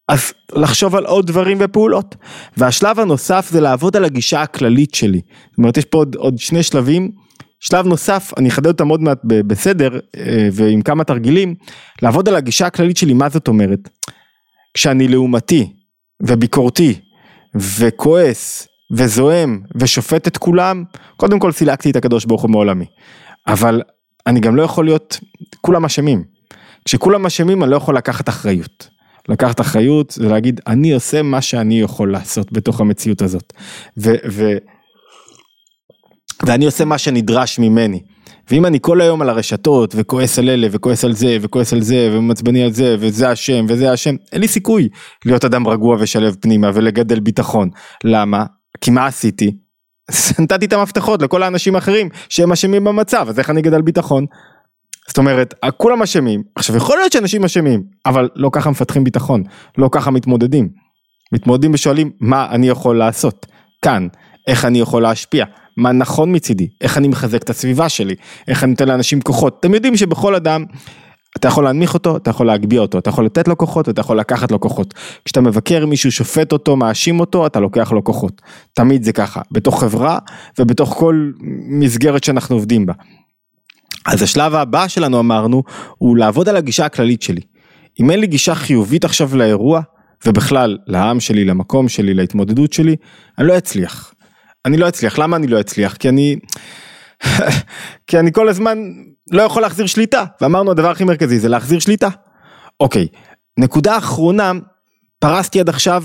אז לחשוב על עוד דברים ופעולות. והשלב הנוסף זה לעבוד על הגישה הכללית שלי. זאת אומרת, יש פה עוד, עוד שני שלבים. שלב נוסף, אני אחדד אותם עוד מעט בסדר אה, ועם כמה תרגילים, לעבוד על הגישה הכללית שלי, מה זאת אומרת? כשאני לעומתי, וביקורתי וכועס וזועם ושופט את כולם, קודם כל סילקתי את הקדוש ברוך הוא מעולמי. אבל אני גם לא יכול להיות, כולם אשמים. כשכולם אשמים אני לא יכול לקחת אחריות. לקחת אחריות זה להגיד אני עושה מה שאני יכול לעשות בתוך המציאות הזאת. ו, ו, ואני עושה מה שנדרש ממני. ואם אני כל היום על הרשתות וכועס על אלה וכועס על זה וכועס על זה ומעצבני על זה וזה השם וזה השם, אין לי סיכוי להיות אדם רגוע ושלב פנימה ולגדל ביטחון. למה? כי מה עשיתי? נתתי את המפתחות לכל האנשים האחרים שהם אשמים במצב, אז איך אני אגדל ביטחון? זאת אומרת, כולם אשמים. עכשיו יכול להיות שאנשים אשמים, אבל לא ככה מפתחים ביטחון, לא ככה מתמודדים. מתמודדים ושואלים מה אני יכול לעשות כאן, איך אני יכול להשפיע. מה נכון מצידי, איך אני מחזק את הסביבה שלי, איך אני נותן לאנשים כוחות. אתם יודעים שבכל אדם, אתה יכול להנמיך אותו, אתה יכול להגביה אותו, אתה יכול לתת לו כוחות ואתה יכול לקחת לו כוחות. כשאתה מבקר מישהו, שופט אותו, מאשים אותו, אתה לוקח לו כוחות. תמיד זה ככה, בתוך חברה ובתוך כל מסגרת שאנחנו עובדים בה. אז השלב הבא שלנו אמרנו, הוא לעבוד על הגישה הכללית שלי. אם אין לי גישה חיובית עכשיו לאירוע, ובכלל לעם שלי, למקום שלי, להתמודדות שלי, אני לא אצליח. אני לא אצליח, למה אני לא אצליח? כי אני, כי אני כל הזמן לא יכול להחזיר שליטה, ואמרנו הדבר הכי מרכזי זה להחזיר שליטה. אוקיי, נקודה אחרונה, פרסתי עד עכשיו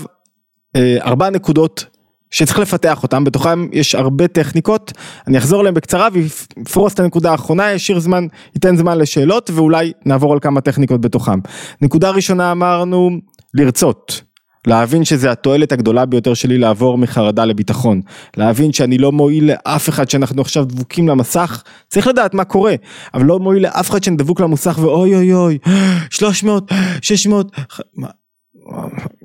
אה, ארבע נקודות שצריך לפתח אותן, בתוכן יש הרבה טכניקות, אני אחזור עליהן בקצרה ואפרוס את הנקודה האחרונה, ישאיר זמן, ייתן זמן לשאלות ואולי נעבור על כמה טכניקות בתוכן. נקודה ראשונה אמרנו לרצות. להבין שזה התועלת הגדולה ביותר שלי לעבור מחרדה לביטחון, להבין שאני לא מועיל לאף אחד שאנחנו עכשיו דבוקים למסך, צריך לדעת מה קורה, אבל לא מועיל לאף אחד שאני דבוק למסך ואוי אוי אוי, 300, 600, מה,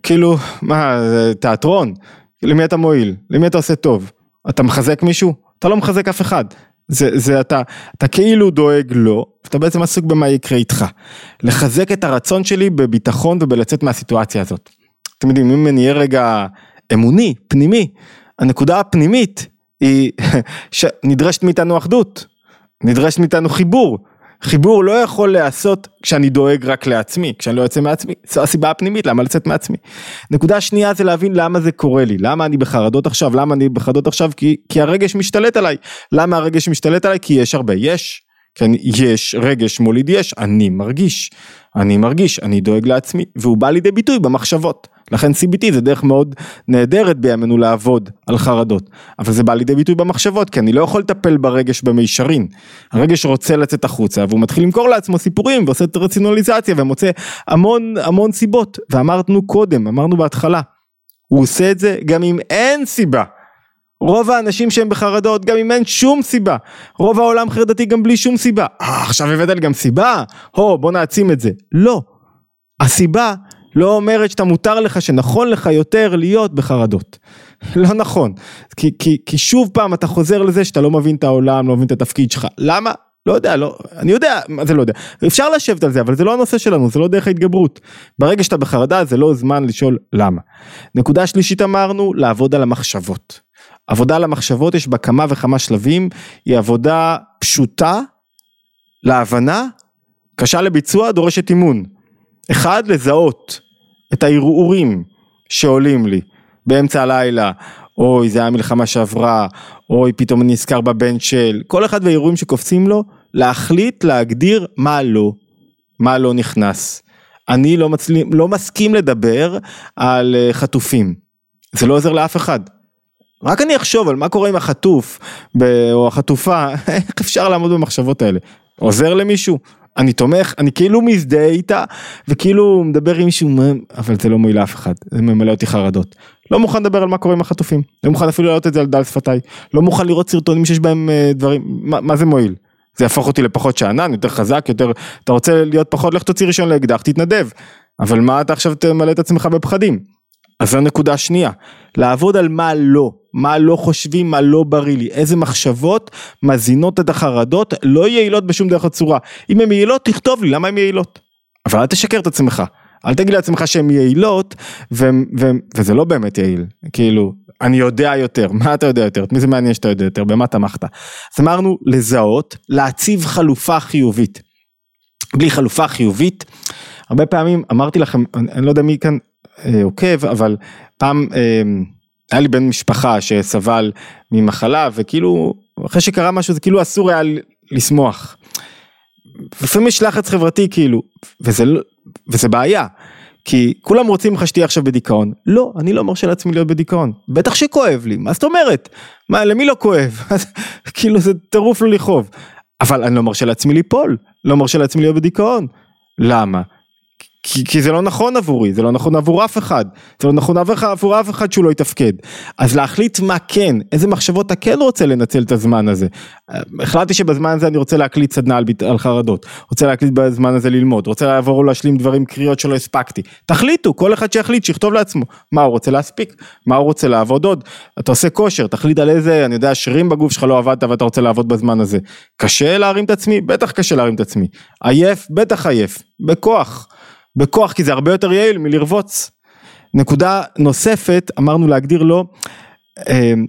כאילו, מה, זה תיאטרון, למי אתה מועיל, למי אתה עושה טוב, אתה מחזק מישהו? אתה לא מחזק אף אחד, זה, זה אתה, אתה כאילו דואג לו, אתה בעצם עסוק במה יקרה איתך. לחזק את הרצון שלי בביטחון ובלצאת מהסיטואציה הזאת. אתם יודעים, אם אני אהיה רגע אמוני, פנימי, הנקודה הפנימית היא שנדרשת מאיתנו אחדות, נדרשת מאיתנו חיבור. חיבור לא יכול להיעשות כשאני דואג רק לעצמי, כשאני לא יוצא מעצמי, זו הסיבה הפנימית למה לצאת מעצמי. נקודה שנייה זה להבין למה זה קורה לי, למה אני בחרדות עכשיו, למה אני בחרדות עכשיו, כי, כי הרגש משתלט עליי, למה הרגש משתלט עליי? כי יש הרבה, יש, כן, יש רגש מוליד יש, אני מרגיש, אני מרגיש, אני דואג לעצמי, והוא בא לידי ביטוי במחשבות. לכן CBT זה דרך מאוד נהדרת בימינו לעבוד על חרדות, אבל זה בא לידי ביטוי במחשבות, כי אני לא יכול לטפל ברגש במישרין. הרגש רוצה לצאת החוצה, והוא מתחיל למכור לעצמו סיפורים, ועושה את הרציונליזציה, ומוצא המון המון סיבות, ואמרנו קודם, אמרנו בהתחלה, הוא עושה את זה גם אם אין סיבה. רוב האנשים שהם בחרדות גם אם אין שום סיבה, רוב העולם חרדתי גם בלי שום סיבה, אה, עכשיו הבאת לי גם סיבה? הו בוא נעצים את זה, לא, הסיבה לא אומרת שאתה מותר לך שנכון לך יותר להיות בחרדות, לא נכון, כי, כי, כי שוב פעם אתה חוזר לזה שאתה לא מבין את העולם, לא מבין את התפקיד שלך, למה? לא יודע, לא, אני יודע, מה זה לא יודע, אפשר לשבת על זה, אבל זה לא הנושא שלנו, זה לא דרך ההתגברות. ברגע שאתה בחרדה זה לא זמן לשאול למה. נקודה שלישית אמרנו, לעבוד על המחשבות. עבודה על המחשבות יש בה כמה וכמה שלבים, היא עבודה פשוטה להבנה, קשה לביצוע, דורשת אימון. אחד, לזהות את הערעורים שעולים לי באמצע הלילה, אוי זה היה מלחמה שעברה, אוי פתאום אני נזכר בבן של, כל אחד והערעורים שקופצים לו, להחליט להגדיר מה לא, מה לא נכנס. אני לא, מצלים, לא מסכים לדבר על אה, חטופים, זה לא עוזר לאף אחד. רק אני אחשוב על מה קורה עם החטוף או החטופה, איך אפשר לעמוד במחשבות האלה? עוזר למישהו? אני תומך, אני כאילו מזדהה איתה, וכאילו מדבר עם מישהו, אבל זה לא מועיל לאף אחד, זה ממלא אותי חרדות. לא מוכן לדבר על מה קורה עם החטופים, לא מוכן אפילו להעלות את זה על דל שפתיי, לא מוכן לראות סרטונים שיש בהם אה, דברים, מה, מה זה מועיל? זה יהפוך אותי לפחות שאנן, יותר חזק, יותר, אתה רוצה להיות פחות, לך תוציא ראשון לאקדח, תתנדב. אבל מה אתה עכשיו תמלא את עצמך בפחדים? אז זו נקודה שנייה, לעבוד על מה לא, מה לא חושבים, מה לא בריא לי, איזה מחשבות מזינות את החרדות, לא יעילות בשום דרך הצורה. אם הן יעילות, תכתוב לי למה הן יעילות. אבל אל תשקר את עצמך, אל תגיד לעצמך שהן יעילות, ו- ו- וזה לא באמת יעיל, כאילו, אני יודע יותר, מה אתה יודע יותר, את מי זה מעניין שאתה יודע יותר, במה תמכת. אז אמרנו לזהות, להציב חלופה חיובית. בלי חלופה חיובית, הרבה פעמים אמרתי לכם, אני, אני לא יודע מי כאן אה, עוקב, אבל פעם אה, היה לי בן משפחה שסבל ממחלה וכאילו אחרי שקרה משהו זה כאילו אסור היה לשמוח. לפעמים יש לחץ חברתי כאילו וזה, לא, וזה בעיה. כי כולם רוצים לך שתהיה עכשיו בדיכאון, לא, אני לא מרשה לעצמי להיות בדיכאון, בטח שכואב לי, מה זאת אומרת? מה, למי לא כואב? כאילו זה טירוף לא לכאוב, אבל אני לא מרשה לעצמי ליפול, לא מרשה לעצמי להיות בדיכאון, למה? כי, כי זה לא נכון עבורי, זה לא נכון עבור אף אחד, זה לא נכון עבור אף אחד שהוא לא יתפקד. אז להחליט מה כן, איזה מחשבות אתה כן רוצה לנצל את הזמן הזה. החלטתי שבזמן הזה אני רוצה להקליט סדנה על, על חרדות, רוצה להקליט בזמן הזה ללמוד, רוצה לעבור להשלים דברים, קריאות שלא הספקתי. תחליטו, כל אחד שיחליט, שיכתוב לעצמו, מה הוא רוצה להספיק, מה הוא רוצה לעבוד עוד. אתה עושה כושר, תחליט על איזה, אני יודע, שרירים בגוף שלך לא עבדת ואתה רוצה לעבוד בזמן הזה. קשה להרים את עצמי? בטח קשה להרים את עצמי. עייף? בטח עייף. בכוח. בכוח כי זה הרבה יותר יעיל מלרבוץ. נקודה נוספת אמרנו להגדיר לו, אמ,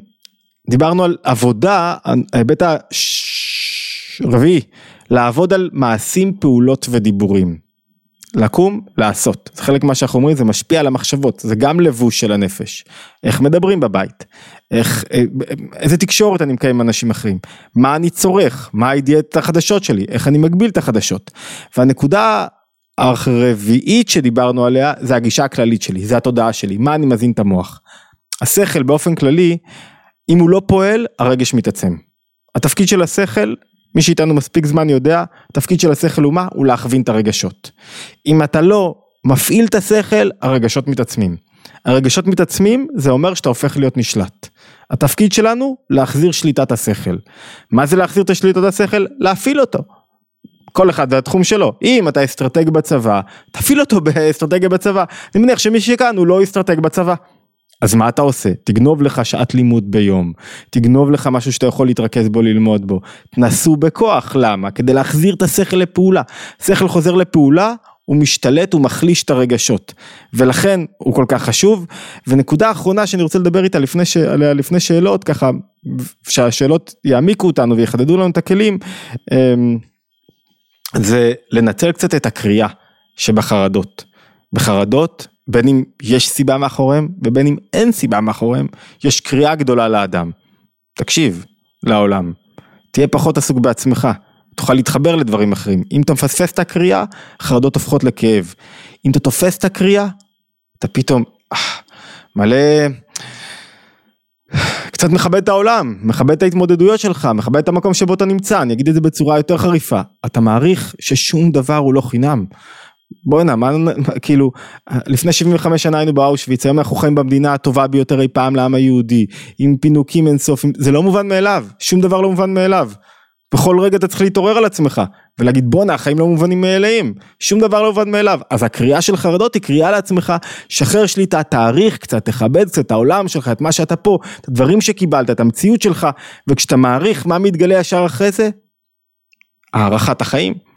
דיברנו על עבודה, ההיבט הרביעי, לעבוד על מעשים, פעולות ודיבורים. לקום, לעשות. זה חלק ממה שאנחנו אומרים, זה משפיע על המחשבות, זה גם לבוש של הנפש. איך מדברים בבית, איך, אה, איזה תקשורת אני מקיים עם אנשים אחרים, מה אני צורך, מה הידיעות החדשות שלי, איך אני מגביל את החדשות. והנקודה הרביעית שדיברנו עליה זה הגישה הכללית שלי, זה התודעה שלי, מה אני מזין את המוח. השכל באופן כללי, אם הוא לא פועל, הרגש מתעצם. התפקיד של השכל, מי שאיתנו מספיק זמן יודע, התפקיד של השכל הוא מה? הוא להכווין את הרגשות. אם אתה לא מפעיל את השכל, הרגשות מתעצמים. הרגשות מתעצמים, זה אומר שאתה הופך להיות נשלט. התפקיד שלנו, להחזיר שליטת השכל. מה זה להחזיר את השליטת השכל? להפעיל אותו. כל אחד והתחום שלו. אם אתה אסטרטג בצבא, תפעיל אותו באסטרטגיה בצבא. אני מניח שמי שכאן הוא לא אסטרטג בצבא. אז מה אתה עושה? תגנוב לך שעת לימוד ביום, תגנוב לך משהו שאתה יכול להתרכז בו, ללמוד בו. תנסו בכוח, למה? כדי להחזיר את השכל לפעולה. שכל חוזר לפעולה, הוא משתלט, הוא מחליש את הרגשות. ולכן הוא כל כך חשוב. ונקודה אחרונה שאני רוצה לדבר איתה לפני, ש... לפני שאלות, ככה שהשאלות יעמיקו אותנו ויחדדו לנו את הכלים. זה לנצל קצת את הקריאה שבחרדות. בחרדות, בין אם יש סיבה מאחוריהם ובין אם אין סיבה מאחוריהם, יש קריאה גדולה לאדם. תקשיב לעולם, תהיה פחות עסוק בעצמך, תוכל להתחבר לדברים אחרים. אם אתה מפספס את הקריאה, חרדות הופכות לכאב. אם אתה תופס את הקריאה, אתה פתאום אה, מלא... קצת מכבד את העולם, מכבד את ההתמודדויות שלך, מכבד את המקום שבו אתה נמצא, אני אגיד את זה בצורה יותר חריפה. אתה מעריך ששום דבר הוא לא חינם. בוא'נה, מה, כאילו, לפני 75 שנה היינו באושוויץ, היום אנחנו חיים במדינה הטובה ביותר אי פעם לעם היהודי, עם פינוקים אינסופיים, זה לא מובן מאליו, שום דבר לא מובן מאליו. בכל רגע אתה צריך להתעורר על עצמך, ולהגיד בואנה החיים לא מובנים מאליהם, שום דבר לא מובן מאליו. אז הקריאה של חרדות היא קריאה לעצמך, שחרר שליטה, תעריך קצת, תכבד קצת את העולם שלך, את מה שאתה פה, את הדברים שקיבלת, את המציאות שלך, וכשאתה מעריך מה מתגלה ישר אחרי זה, הערכת החיים.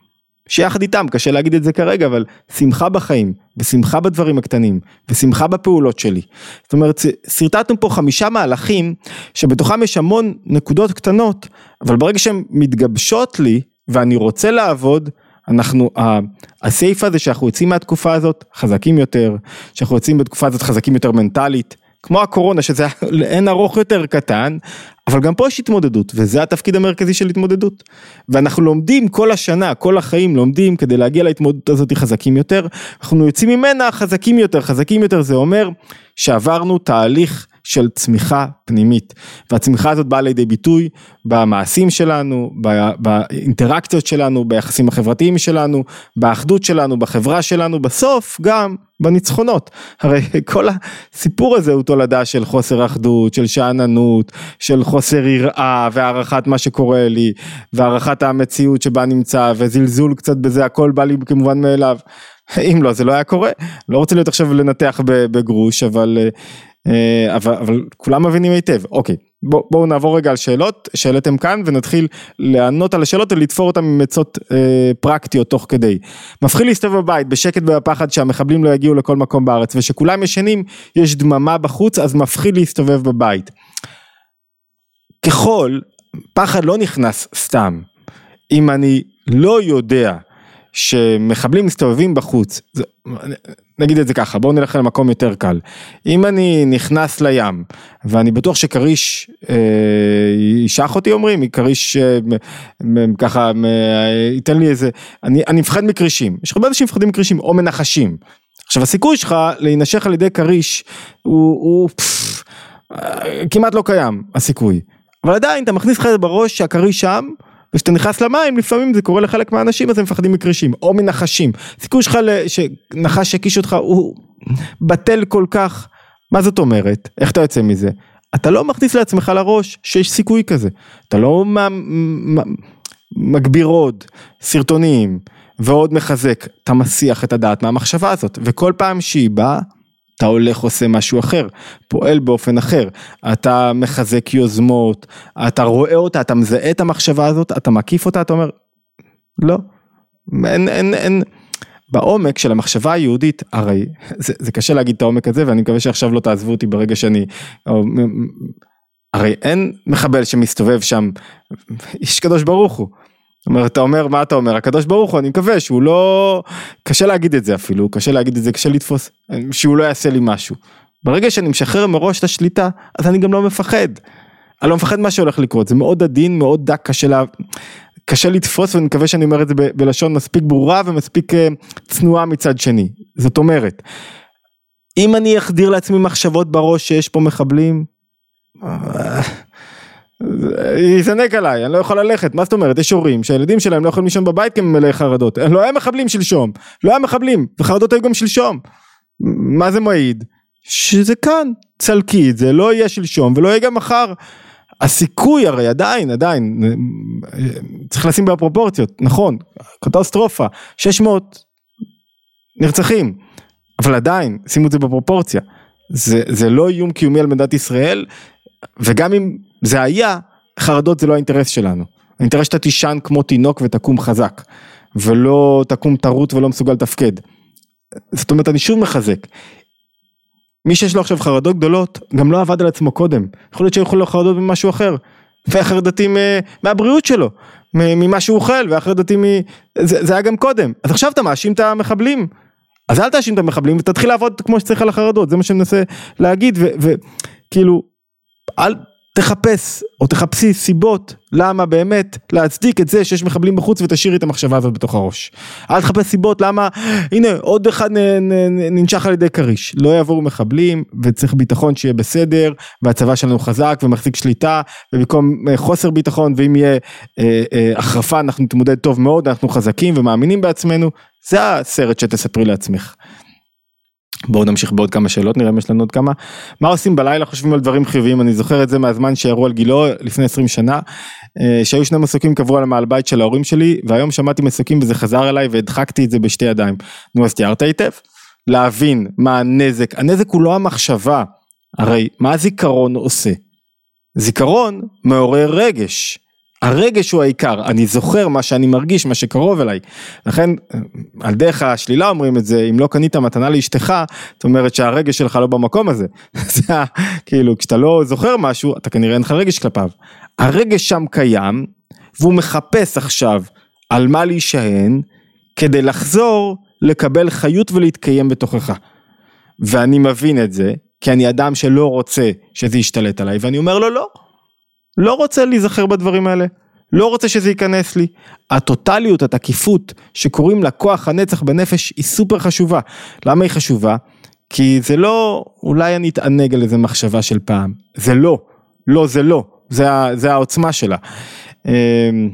שיחד איתם, קשה להגיד את זה כרגע, אבל שמחה בחיים, ושמחה בדברים הקטנים, ושמחה בפעולות שלי. זאת אומרת, שרטטנו פה חמישה מהלכים, שבתוכם יש המון נקודות קטנות, אבל ברגע שהן מתגבשות לי, ואני רוצה לעבוד, אנחנו, הסעיף הזה שאנחנו יוצאים מהתקופה הזאת חזקים יותר, שאנחנו יוצאים בתקופה הזאת חזקים יותר מנטלית, כמו הקורונה שזה לאין ארוך יותר קטן, אבל גם פה יש התמודדות, וזה התפקיד המרכזי של התמודדות. ואנחנו לומדים כל השנה, כל החיים לומדים כדי להגיע להתמודדות הזאת חזקים יותר, אנחנו יוצאים ממנה חזקים יותר, חזקים יותר זה אומר שעברנו תהליך של צמיחה פנימית. והצמיחה הזאת באה לידי ביטוי במעשים שלנו, באינטראקציות שלנו, ביחסים החברתיים שלנו, באחדות שלנו, בחברה שלנו, בסוף גם בניצחונות. הרי כל הסיפור הזה הוא תולדה של חוסר אחדות, של שאננות, של חוסר יראה והערכת מה שקורה לי, והערכת המציאות שבה נמצא, וזלזול קצת בזה, הכל בא לי כמובן מאליו. אם לא, זה לא היה קורה. לא רוצה להיות עכשיו לנתח בגרוש, אבל... אה, אבל, אבל כולם מבינים היטב, אוקיי, בוא, בואו נעבור רגע על שאלות שהעליתם כאן ונתחיל לענות על השאלות ולתפור אותן עם עצות אה, פרקטיות תוך כדי. מפחיד להסתובב בבית בשקט ובפחד שהמחבלים לא יגיעו לכל מקום בארץ ושכולם ישנים, יש דממה בחוץ אז מפחיד להסתובב בבית. ככל, פחד לא נכנס סתם, אם אני לא יודע שמחבלים מסתובבים בחוץ, זה, נגיד את זה ככה, בואו נלך למקום יותר קל. אם אני נכנס לים, ואני בטוח שכריש אה, ישח אותי אומרים, כריש אה, ככה אה, ייתן לי איזה, אני, אני מפחד מכרישים, יש הרבה אנשים מפחדים מכרישים או מנחשים. עכשיו הסיכוי שלך להינשך על ידי כריש הוא, הוא פפ, אה, כמעט לא קיים הסיכוי. אבל עדיין אתה מכניס לך בראש שהכריש שם, וכשאתה נכנס למים לפעמים זה קורה לחלק מהאנשים אז הם מפחדים מכרישים או מנחשים. סיכוי שלך שנחש יקיש אותך הוא בטל כל כך. מה זאת אומרת? איך אתה יוצא מזה? אתה לא מכניס לעצמך לראש שיש סיכוי כזה. אתה לא מגביר עוד סרטונים ועוד מחזק. אתה מסיח את הדעת מהמחשבה הזאת וכל פעם שהיא באה אתה הולך עושה משהו אחר, פועל באופן אחר, אתה מחזק יוזמות, אתה רואה אותה, אתה מזהה את המחשבה הזאת, אתה מקיף אותה, אתה אומר, לא, אין, אין, אין, בעומק של המחשבה היהודית, הרי זה, זה קשה להגיד את העומק הזה ואני מקווה שעכשיו לא תעזבו אותי ברגע שאני, או, הרי אין מחבל שמסתובב שם, איש קדוש ברוך הוא. זאת אומרת, אתה אומר, מה אתה אומר? הקדוש ברוך הוא, אני מקווה שהוא לא... קשה להגיד את זה אפילו, קשה להגיד את זה, קשה לתפוס, שהוא לא יעשה לי משהו. ברגע שאני משחרר מראש את השליטה, אז אני גם לא מפחד. אני לא מפחד מה שהולך לקרות, זה מאוד עדין, מאוד דק, קשה, לה... קשה לתפוס, ואני מקווה שאני אומר את זה. בלשון מספיק ברורה ומספיק uh, צנועה מצד שני. זאת אומרת, אם אני אחדיר לעצמי מחשבות בראש שיש פה מחבלים, אה, יזנק עליי, אני לא יכול ללכת, מה זאת אומרת, יש הורים שהילדים שלהם לא יכולים לישון בבית כי הם מלאי חרדות, לא היה מחבלים שלשום, לא היה מחבלים, וחרדות היו גם שלשום. מה זה מעיד? שזה כאן, צלקי את זה, לא יהיה שלשום ולא יהיה גם מחר. הסיכוי הרי עדיין, עדיין, צריך לשים בפרופורציות, נכון, קטסטרופה, 600 נרצחים, אבל עדיין, שימו את זה בפרופורציה. זה, זה לא איום קיומי על מדינת ישראל, וגם אם זה היה, חרדות זה לא האינטרס שלנו. האינטרס שאתה תישן כמו תינוק ותקום חזק, ולא תקום טרוט ולא מסוגל לתפקד. זאת אומרת, אני שוב מחזק. מי שיש לו עכשיו חרדות גדולות, גם לא עבד על עצמו קודם. יכול להיות שהיו לו חרדות ממשהו אחר. והחרדתים אה, מהבריאות שלו, ממה שהוא אוכל, והחרדתים מ... זה, זה היה גם קודם. אז עכשיו אתה מאשים את המחבלים. אז אל תאשים את המחבלים ותתחיל לעבוד כמו שצריך על החרדות, זה מה שאני מנסה להגיד, וכאילו, אל, תחפש או תחפשי סיבות למה באמת להצדיק את זה שיש מחבלים בחוץ ותשאירי את המחשבה הזאת בתוך הראש. אל תחפש סיבות למה הנה עוד אחד ננשך על ידי כריש. לא יעברו מחבלים וצריך ביטחון שיהיה בסדר והצבא שלנו חזק ומחזיק שליטה ובמקום אה, חוסר ביטחון ואם יהיה אה, אה, החרפה אנחנו נתמודד טוב מאוד אנחנו חזקים ומאמינים בעצמנו זה הסרט שתספרי לעצמך. בואו נמשיך בעוד כמה שאלות נראה אם יש לנו עוד כמה. מה עושים בלילה חושבים על דברים חיוביים אני זוכר את זה מהזמן שירו על גילו לפני 20 שנה אה, שהיו שני מסוקים קבעו על המעל בית של ההורים שלי והיום שמעתי מסוקים וזה חזר אליי והדחקתי את זה בשתי ידיים. נו אז תיארת היטב. להבין מה הנזק הנזק הוא לא המחשבה הרי מה הזיכרון עושה. זיכרון מעורר רגש הרגש הוא העיקר, אני זוכר מה שאני מרגיש, מה שקרוב אליי. לכן, על דרך השלילה אומרים את זה, אם לא קנית מתנה לאשתך, זאת אומרת שהרגש שלך לא במקום הזה. זה כאילו, כשאתה לא זוכר משהו, אתה כנראה אין לך רגש כלפיו. הרגש שם קיים, והוא מחפש עכשיו על מה להישען, כדי לחזור, לקבל חיות ולהתקיים בתוכך. ואני מבין את זה, כי אני אדם שלא רוצה שזה ישתלט עליי, ואני אומר לו לא. לא רוצה להיזכר בדברים האלה, לא רוצה שזה ייכנס לי. הטוטליות, התקיפות, שקוראים לה כוח הנצח בנפש, היא סופר חשובה. למה היא חשובה? כי זה לא, אולי אני אתענג על איזה מחשבה של פעם, זה לא, לא זה לא, זה, זה העוצמה שלה. אמ,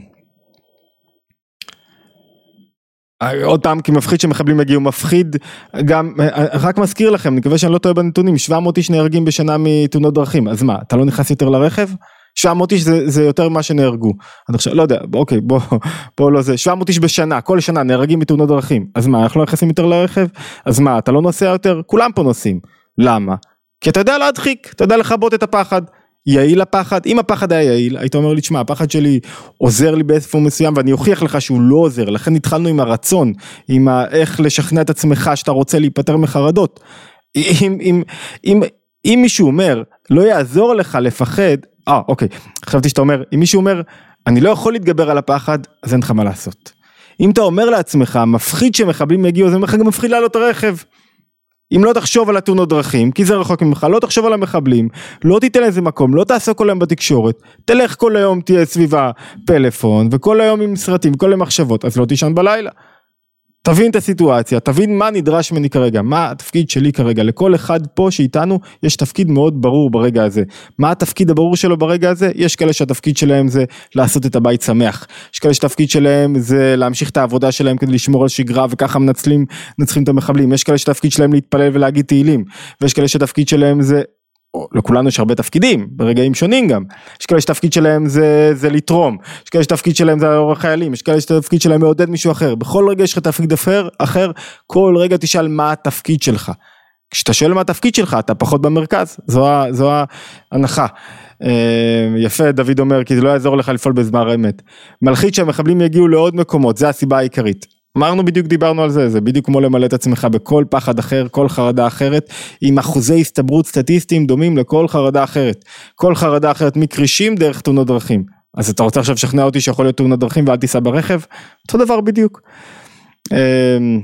עוד פעם כי מפחיד שמחבלים יגיעו מפחיד גם רק מזכיר לכם אני מקווה שאני לא טועה בנתונים 700 איש נהרגים בשנה מתאונות דרכים אז מה אתה לא נכנס יותר לרכב 700 איש זה, זה יותר ממה שנהרגו. אני חושב, לא יודע, אוקיי, בוא, בוא לא זה, 700 איש בשנה, כל שנה נהרגים מתאונות דרכים. אז מה, אנחנו לא נכנסים יותר לרכב? אז מה, אתה לא נוסע יותר? כולם פה נוסעים. למה? כי אתה יודע להדחיק, אתה יודע לכבות את הפחד. יעיל הפחד, אם הפחד היה יעיל, היית אומר לי, תשמע, הפחד שלי עוזר לי באיפה מסוים ואני אוכיח לך שהוא לא עוזר, לכן התחלנו עם הרצון, עם ה- איך לשכנע את עצמך שאתה רוצה להיפטר מחרדות. אם, אם, אם, אם מישהו אומר, לא יעזור לך לפחד, אה, אוקיי. חשבתי שאתה אומר, אם מישהו אומר, אני לא יכול להתגבר על הפחד, אז אין לך מה לעשות. אם אתה אומר לעצמך, מפחיד שמחבלים יגיעו, זה אומר לך גם מפחיד לעלות הרכב. אם לא תחשוב על התאונות דרכים, כי זה רחוק ממך, לא תחשוב על המחבלים, לא תיתן לזה מקום, לא תעשה כל היום בתקשורת, תלך כל היום תהיה סביב הפלאפון, וכל היום עם סרטים, כל היום מחשבות, אז לא תישן בלילה. תבין את הסיטואציה, תבין מה נדרש ממני כרגע, מה התפקיד שלי כרגע, לכל אחד פה שאיתנו יש תפקיד מאוד ברור ברגע הזה. מה התפקיד הברור שלו ברגע הזה? יש כאלה שהתפקיד שלהם זה לעשות את הבית שמח, יש כאלה שהתפקיד שלהם זה להמשיך את העבודה שלהם כדי לשמור על שגרה וככה מנצלים, מנצחים את המחבלים, יש כאלה שהתפקיד שלהם להתפלל ולהגיד תהילים, ויש כאלה שהתפקיד שלהם זה לכולנו יש הרבה תפקידים, ברגעים שונים גם. יש כאלה שתפקיד שלהם זה, זה לתרום, יש כאלה שתפקיד שלהם זה לעורר חיילים, יש כאלה שתפקיד שלהם מעודד מישהו אחר. בכל רגע יש לך תפקיד אחר, אחר, כל רגע תשאל מה התפקיד שלך. כשאתה שואל מה התפקיד שלך, אתה פחות במרכז, זו, זו ההנחה. אה, יפה, דוד אומר, כי זה לא יעזור לך לפעול בזמן אמת. מלחיץ שהמחבלים יגיעו לעוד מקומות, זה הסיבה העיקרית. אמרנו בדיוק דיברנו על זה, זה בדיוק כמו למלא את עצמך בכל פחד אחר, כל חרדה אחרת, עם אחוזי הסתברות סטטיסטיים דומים לכל חרדה אחרת. כל חרדה אחרת מקרישים דרך תאונות דרכים. אז אתה רוצה עכשיו לשכנע אותי שיכול להיות תאונות דרכים ואל תיסע ברכב? אותו דבר בדיוק. אמ,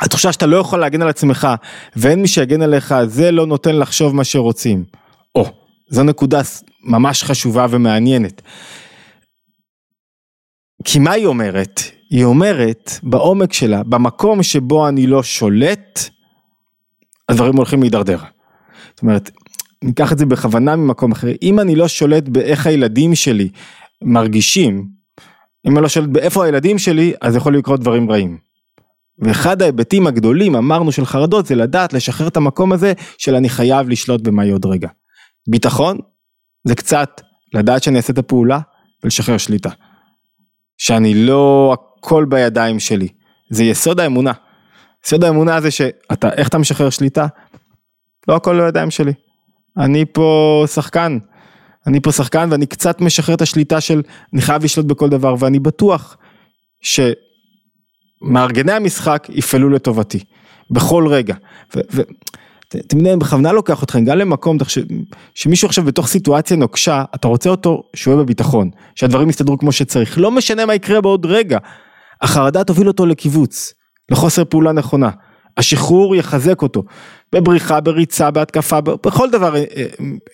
התחושה שאתה לא יכול להגן על עצמך ואין מי שיגן עליך, זה לא נותן לחשוב מה שרוצים. או, זו נקודה ממש חשובה ומעניינת. כי מה היא אומרת? היא אומרת בעומק שלה, במקום שבו אני לא שולט, הדברים הולכים להידרדר. זאת אומרת, ניקח את זה בכוונה ממקום אחר, אם אני לא שולט באיך הילדים שלי מרגישים, אם אני לא שולט באיפה הילדים שלי, אז יכול לקרות דברים רעים. ואחד ההיבטים הגדולים, אמרנו, של חרדות, זה לדעת לשחרר את המקום הזה של אני חייב לשלוט יהיה עוד רגע. ביטחון, זה קצת לדעת שאני אעשה את הפעולה ולשחרר שליטה. שאני לא הכל בידיים שלי. זה יסוד האמונה. יסוד האמונה זה שאתה, איך אתה משחרר שליטה? לא הכל בידיים שלי. אני פה שחקן. אני פה שחקן ואני קצת משחרר את השליטה של אני חייב לשלוט בכל דבר ואני בטוח שמארגני המשחק יפעלו לטובתי בכל רגע. אתם יודעים, בכוונה לוקח אתכם גם למקום שמישהו עכשיו בתוך סיטואציה נוקשה, אתה רוצה אותו שהוא יהיה בביטחון, שהדברים יסתדרו כמו שצריך, לא משנה מה יקרה בעוד רגע, החרדה תוביל אותו לקיבוץ, לחוסר פעולה נכונה. השחרור יחזק אותו, בבריחה, בריצה, בהתקפה, בכל דבר אה, אה,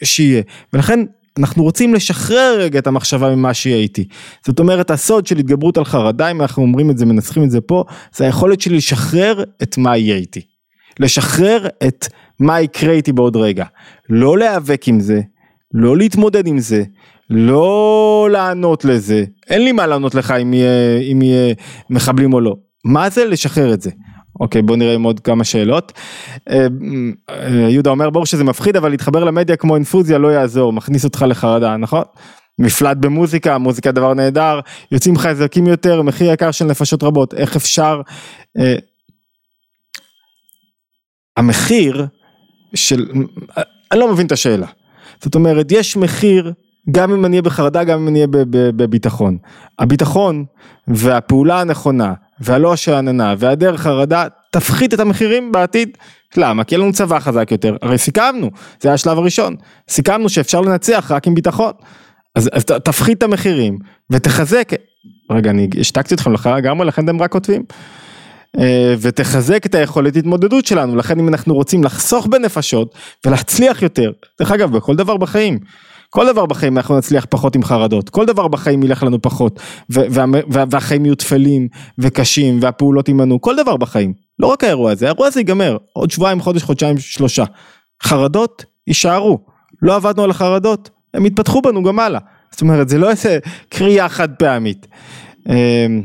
שיהיה, ולכן אנחנו רוצים לשחרר רגע את המחשבה ממה שיהיה איתי. זאת אומרת הסוד של התגברות על חרדה, אם אנחנו אומרים את זה, מנסחים את זה פה, זה היכולת שלי לשחרר את מה יהיה איתי. לשחרר את מה יקרה איתי בעוד רגע. לא להיאבק עם זה, לא להתמודד עם זה, לא לענות לזה, אין לי מה לענות לך אם יהיה, אם יהיה מחבלים או לא. מה זה לשחרר את זה? אוקיי בוא נראה עם עוד כמה שאלות. אה, אה, יהודה אומר ברור שזה מפחיד אבל להתחבר למדיה כמו אינפוזיה לא יעזור מכניס אותך לחרדה נכון? מפלט במוזיקה מוזיקה דבר נהדר יוצאים חזקים יותר מחיר יקר של נפשות רבות איך אפשר. אה, המחיר של אני לא מבין את השאלה. זאת אומרת יש מחיר גם אם אני אהיה בחרדה גם אם אני אהיה בביטחון. הביטחון והפעולה הנכונה והלא השאננה והדרך חרדה תפחית את המחירים בעתיד. למה? כי יהיה לנו צבא חזק יותר. הרי סיכמנו, זה היה השלב הראשון. סיכמנו שאפשר לנצח רק עם ביטחון. אז, אז תפחית את המחירים ותחזק, רגע אני השתקתי אתכם לגמרי לכן אתם רק כותבים. אה, ותחזק את היכולת התמודדות שלנו לכן אם אנחנו רוצים לחסוך בנפשות ולהצליח יותר דרך אגב בכל דבר בחיים כל דבר בחיים אנחנו נצליח פחות עם חרדות, כל דבר בחיים ילך לנו פחות, והחיים יהיו טפלים וקשים והפעולות יימנעו, כל דבר בחיים, לא רק האירוע הזה, האירוע הזה ייגמר, עוד שבועיים, חודש, חודשיים, שלושה. חרדות יישארו, לא עבדנו על החרדות, הם יתפתחו בנו גם הלאה, זאת אומרת זה לא איזה קריאה חד פעמית. אמ,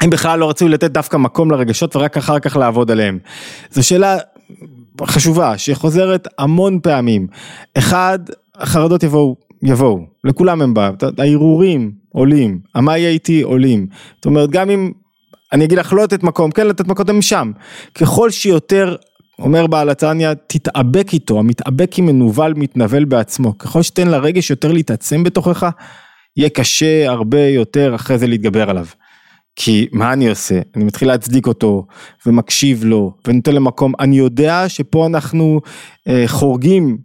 הם בכלל לא רצו לתת דווקא מקום לרגשות ורק אחר כך לעבוד עליהם. זו שאלה חשובה שחוזרת המון פעמים. אחד, החרדות יבואו, יבואו, לכולם הם באו, הערעורים עולים, המה יהיה איתי עולים, זאת אומרת גם אם, אני אגיד לך לא לתת מקום, כן לתת מקום הם שם, ככל שיותר, אומר בעל התניא, תתאבק איתו, המתאבק עם מנוול מתנבל בעצמו, ככל שתן לרגש יותר להתעצם בתוכך, יהיה קשה הרבה יותר אחרי זה להתגבר עליו. כי מה אני עושה? אני מתחיל להצדיק אותו ומקשיב לו ונותן למקום, אני יודע שפה אנחנו אה, חורגים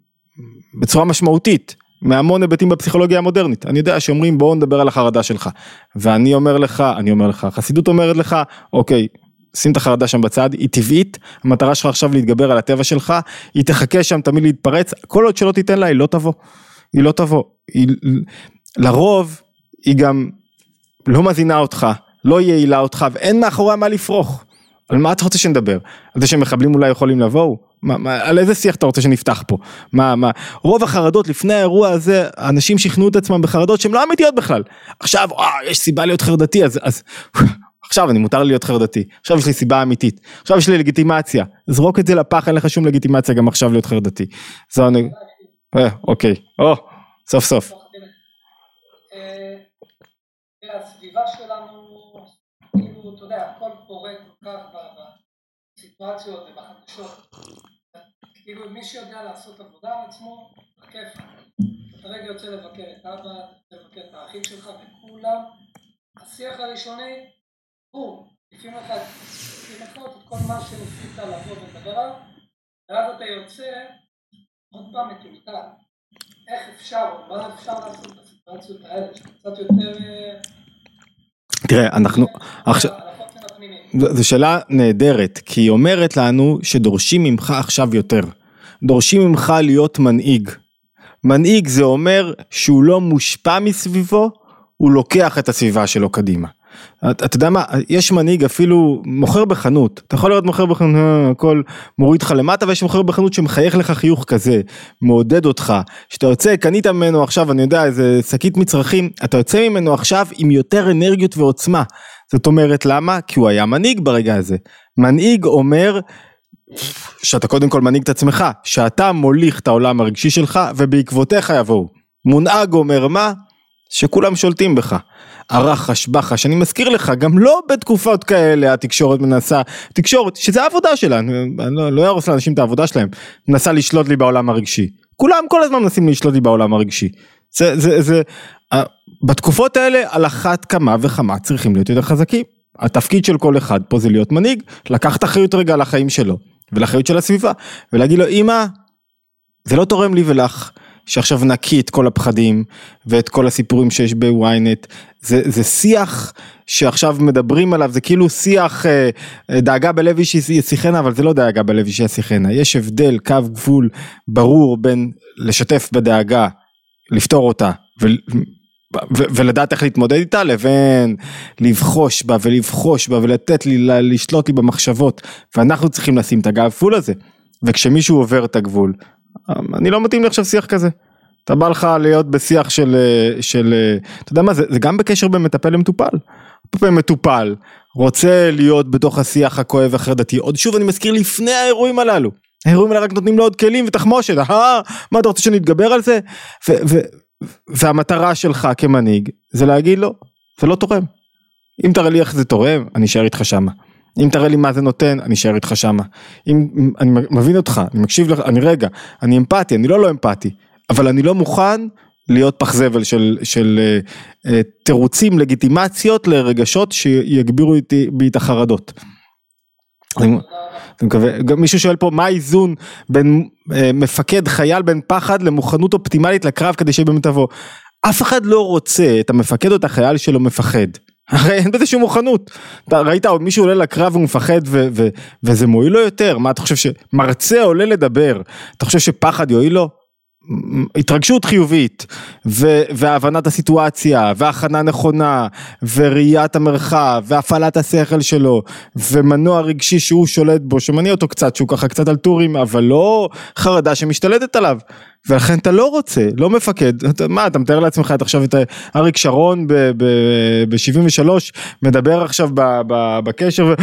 בצורה משמעותית מהמון היבטים בפסיכולוגיה המודרנית. אני יודע שאומרים בואו נדבר על החרדה שלך. ואני אומר לך, אני אומר לך, חסידות אומרת לך, אוקיי, שים את החרדה שם בצד, היא טבעית, המטרה שלך עכשיו להתגבר על הטבע שלך, היא תחכה שם תמיד להתפרץ, כל עוד שלא תיתן לה היא לא תבוא. היא לא תבוא. היא, לרוב היא גם לא מזינה אותך, לא יעילה אותך ואין מאחוריה מה לפרוח. על מה אתה רוצה שנדבר? על זה שמחבלים אולי יכולים לבוא? מה, מה, על איזה שיח אתה רוצה שנפתח פה? מה, מה, רוב החרדות לפני האירוע הזה, אנשים שכנעו את עצמם בחרדות שהן לא אמיתיות בכלל. עכשיו, אה, יש סיבה להיות חרדתי, אז, אז עכשיו אני מותר להיות חרדתי, עכשיו יש לי סיבה אמיתית, עכשיו יש לי לגיטימציה, זרוק את זה לפח, אין לך שום לגיטימציה גם עכשיו להיות חרדתי. זו אני... אה, אוקיי, או, סוף סוף. הסביבה שלנו, כאילו, אתה יודע, הכל קורה כל כך בסיטואציות ובחדשות. כאילו מי שיודע לעשות עבודה על עצמו, בכיף. אתה רגע יוצא לבקר את אבא, לבקר את האחים שלך וכולם, השיח הראשוני הוא, לפי לך את כל מה שניסית לבוא ולדבר עליו, ואז אתה יוצא עוד פעם מטולטל. איך אפשר, מה אפשר לעשות בסיטואציות האלה, שקצת יותר... אה, תראה, אנחנו עכשיו... זו שאלה נהדרת, כי היא אומרת לנו שדורשים ממך עכשיו יותר. דורשים ממך להיות מנהיג. מנהיג זה אומר שהוא לא מושפע מסביבו, הוא לוקח את הסביבה שלו קדימה. אתה, אתה יודע מה, יש מנהיג אפילו מוכר בחנות, אתה יכול לראות מוכר בחנות, אה, הכל מוריד לך למטה ויש מוכר בחנות שמחייך לך חיוך כזה, מעודד אותך, שאתה יוצא, קנית ממנו עכשיו, אני יודע, איזה שקית מצרכים, אתה יוצא ממנו עכשיו עם יותר אנרגיות ועוצמה. זאת אומרת למה? כי הוא היה מנהיג ברגע הזה. מנהיג אומר שאתה קודם כל מנהיג את עצמך, שאתה מוליך את העולם הרגשי שלך ובעקבותיך יבואו. מונהג אומר מה? שכולם שולטים בך. הרחש בחש, אני מזכיר לך, גם לא בתקופות כאלה התקשורת מנסה, תקשורת, שזה העבודה שלה, אני לא, לא ארוס לאנשים את העבודה שלהם, מנסה לשלוט לי בעולם הרגשי. כולם כל הזמן מנסים לשלוט לי בעולם הרגשי. זה, זה, זה, בתקופות האלה על אחת כמה וכמה צריכים להיות יותר חזקים. התפקיד של כל אחד פה זה להיות מנהיג, לקחת אחריות רגע על החיים שלו, ולאחריות של הסביבה, ולהגיד לו אמא, זה לא תורם לי ולך, שעכשיו נקי את כל הפחדים ואת כל הסיפורים שיש בוויינט, זה, זה שיח שעכשיו מדברים עליו, זה כאילו שיח אה, דאגה בלב איש ישיחנה, אבל זה לא דאגה בלב איש ישיחנה, יש הבדל, קו גבול ברור בין לשתף בדאגה, לפתור אותה, ולדעת איך להתמודד איתה, לבין לבחוש בה ולבחוש בה ולתת לי, לשלוט לי במחשבות, ואנחנו צריכים לשים את הגבול הזה, וכשמישהו עובר את הגבול, אני לא מתאים לי עכשיו שיח כזה. אתה בא לך להיות בשיח של, של, אתה יודע מה, זה, זה גם בקשר בין מטפל למטופל. מטופל רוצה להיות בתוך השיח הכואב החרדתי. עוד שוב אני מזכיר לפני האירועים הללו. האירועים האלה רק נותנים לו עוד כלים ותחמושת, אה, מה אתה רוצה שנתגבר על זה? ו, ו, והמטרה שלך כמנהיג זה להגיד לו, זה לא תורם. אם תראה לי איך זה תורם, אני אשאר איתך שמה. אם תראה לי מה זה נותן, אני אשאר איתך שמה. אם, אני מבין אותך, אני מקשיב לך, אני רגע, אני אמפתי, אני לא לא אמפתי, אבל אני לא מוכן להיות פח זבל של, של uh, uh, תירוצים, לגיטימציות לרגשות שיגבירו איתי, בי את החרדות. אני מקווה, גם מישהו שואל פה מה האיזון בין uh, מפקד חייל בין פחד למוכנות אופטימלית לקרב כדי שבאמת תבוא. אף אחד לא רוצה את המפקד או את החייל שלו מפחד. הרי אין בזה שום מוכנות. אתה ראית מישהו עולה לקרב והוא מפחד ו- ו- וזה מועיל לו יותר? מה אתה חושב שמרצה עולה לדבר, אתה חושב שפחד יועיל לו? התרגשות חיובית ו- והבנת הסיטואציה והכנה נכונה וראיית המרחב והפעלת השכל שלו ומנוע רגשי שהוא שולט בו שמניע אותו קצת שהוא ככה קצת על טורים אבל לא חרדה שמשתלטת עליו. ולכן אתה לא רוצה לא מפקד. אתה, מה אתה מתאר לעצמך את עכשיו את אריק שרון ב-73 מדבר עכשיו ב- ב- בקשר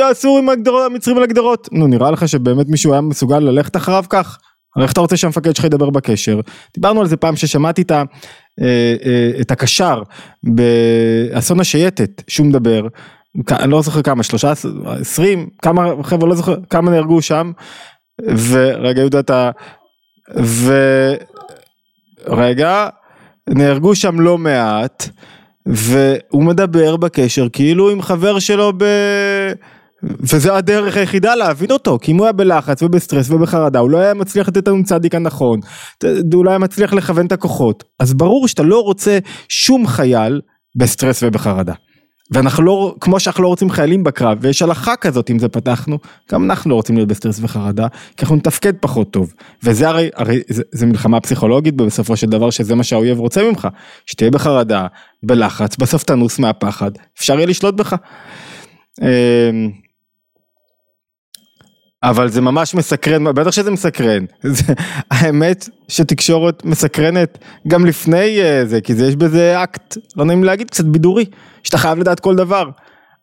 והסורים המצרים על הגדרות. נו נראה לך שבאמת מישהו היה מסוגל ללכת אחריו כך איך אתה רוצה שהמפקד שלך ידבר בקשר? דיברנו על זה פעם ששמעתי את, ה, אה, אה, את הקשר באסון השייטת שהוא מדבר, אני לא זוכר כמה, שלושה, עשרים, כמה חבר'ה לא זוכר, כמה נהרגו שם, ורגע יהודה אתה, ורגע, נהרגו שם לא מעט, והוא מדבר בקשר כאילו עם חבר שלו ב... וזה הדרך היחידה להבין אותו, כי אם הוא היה בלחץ ובסטרס ובחרדה, הוא לא היה מצליח לתת לנו צדיק הנכון, הוא לא היה מצליח לכוון את הכוחות, אז ברור שאתה לא רוצה שום חייל בסטרס ובחרדה. ואנחנו לא, כמו שאנחנו לא רוצים חיילים בקרב, ויש הלכה כזאת אם זה פתחנו, גם אנחנו לא רוצים להיות בסטרס וחרדה, כי אנחנו נתפקד פחות טוב. וזה הרי, הרי זה, זה מלחמה פסיכולוגית בסופו של דבר, שזה מה שהאויב רוצה ממך, שתהיה בחרדה, בלחץ, בסוף תנוס מהפחד, אפשר יהיה לשלוט בך. אבל זה ממש מסקרן, בטח שזה מסקרן, האמת שתקשורת מסקרנת גם לפני uh, זה, כי זה יש בזה אקט, לא נעים להגיד, קצת בידורי, שאתה חייב לדעת כל דבר.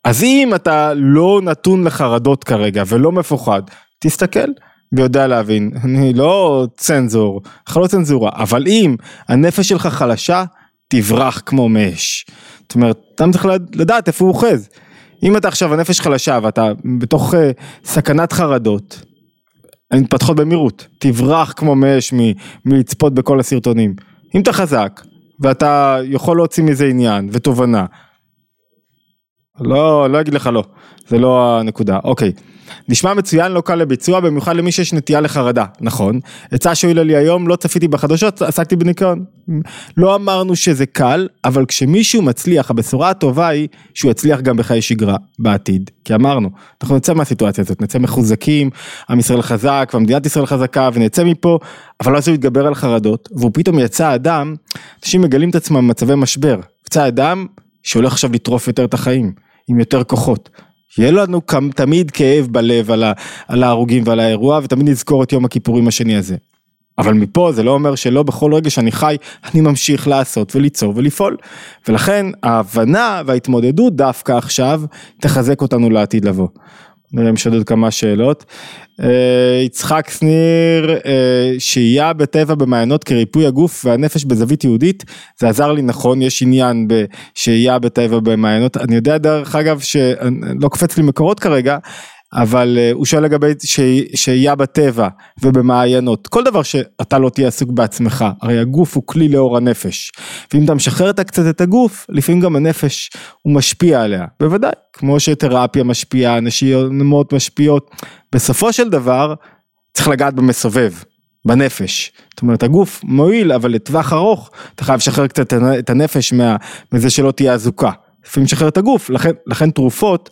אז אם אתה לא נתון לחרדות כרגע ולא מפוחד, תסתכל ויודע להבין, אני לא צנזור, לך לא צנזורה, אבל אם הנפש שלך חלשה, תברח כמו מאש. זאת אומרת, אתה צריך לדעת איפה הוא אוחז. אם אתה עכשיו הנפש חלשה ואתה בתוך uh, סכנת חרדות, הן מתפתחות במהירות, תברח כמו מאש מלצפות בכל הסרטונים. אם אתה חזק ואתה יכול להוציא מזה עניין ותובנה, לא, לא אגיד לך לא, זה לא הנקודה, אוקיי. נשמע מצוין, לא קל לביצוע, במיוחד למי שיש נטייה לחרדה, נכון. עצה שהועילה לי היום, לא צפיתי בחדשות, עסקתי בניקיון. לא אמרנו שזה קל, אבל כשמישהו מצליח, הבשורה הטובה היא שהוא יצליח גם בחיי שגרה בעתיד. כי אמרנו, אנחנו נצא מהסיטואציה הזאת, נצא מחוזקים, עם ישראל חזק, ומדינת ישראל חזקה, ונצא מפה, אבל אז הוא יתגבר על חרדות, והוא פתאום יצא אדם, אנשים מגלים את עצמם במצבי משבר. יצא אדם שהולך עכשיו לטרוף יותר את החיים, עם יותר כוחות. יהיה לנו תמיד כאב בלב על, ה, על ההרוגים ועל האירוע ותמיד נזכור את יום הכיפורים השני הזה. אבל מפה זה לא אומר שלא בכל רגע שאני חי אני ממשיך לעשות וליצור ולפעול. ולכן ההבנה וההתמודדות דווקא עכשיו תחזק אותנו לעתיד לבוא. נראה אם יש עוד כמה שאלות. אה, יצחק שניר, אה, שהייה בטבע במעיינות כריפוי הגוף והנפש בזווית יהודית, זה עזר לי נכון, יש עניין בשהייה בטבע במעיינות, אני יודע דרך אגב שלא קופץ לי מקורות כרגע, אבל uh, הוא שואל לגבי שהייה בטבע ובמעיינות, כל דבר שאתה לא תהיה עסוק בעצמך, הרי הגוף הוא כלי לאור הנפש, ואם אתה משחרר קצת את הגוף, לפעמים גם הנפש הוא משפיע עליה, בוודאי, כמו שתרפיה משפיעה, נשימות משפיעות, בסופו של דבר צריך לגעת במסובב, בנפש. זאת אומרת הגוף מועיל אבל לטווח ארוך אתה חייב לשחרר קצת את הנפש מה, מזה שלא תהיה אזוקה. לפעמים לשחרר את הגוף, לכן, לכן תרופות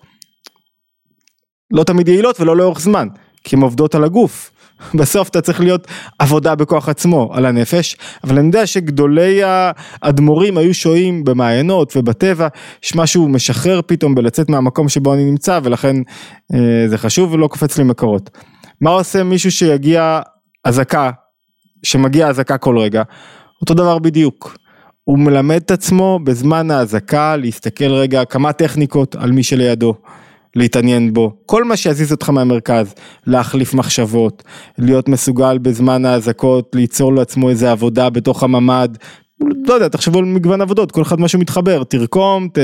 לא תמיד יעילות ולא לאורך זמן, כי הן עובדות על הגוף. בסוף אתה צריך להיות עבודה בכוח עצמו על הנפש, אבל אני יודע שגדולי האדמו"רים היו שוהים במעיינות ובטבע, יש משהו משחרר פתאום בלצאת מהמקום שבו אני נמצא ולכן אה, זה חשוב ולא קופץ לי מקורות. מה עושה מישהו שיגיע אזעקה, שמגיע אזעקה כל רגע? אותו דבר בדיוק. הוא מלמד את עצמו בזמן האזעקה להסתכל רגע כמה טכניקות על מי שלידו. להתעניין בו, כל מה שיזיז אותך מהמרכז, להחליף מחשבות, להיות מסוגל בזמן האזעקות, ליצור לעצמו איזה עבודה בתוך הממ"ד, לא יודע, תחשבו על מגוון עבודות, כל אחד משהו מתחבר, תרקום, ת,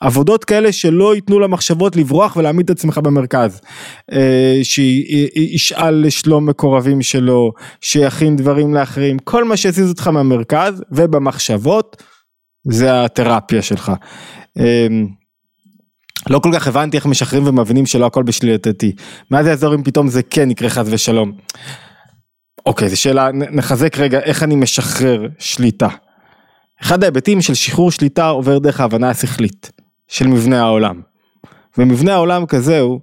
עבודות כאלה שלא ייתנו למחשבות לברוח ולהעמיד את עצמך במרכז, אה, שישאל לשלום מקורבים שלו, שיכין דברים לאחרים, כל מה שיזיז אותך מהמרכז ובמחשבות, זה התרפיה שלך. אה, לא כל כך הבנתי איך משחררים ומבינים שלא הכל בשליטתי. מה זה יעזור אם פתאום זה כן יקרה חס ושלום? אוקיי, זו שאלה, נחזק רגע איך אני משחרר שליטה. אחד ההיבטים של שחרור שליטה עובר דרך ההבנה השכלית של מבנה העולם. ומבנה העולם כזה הוא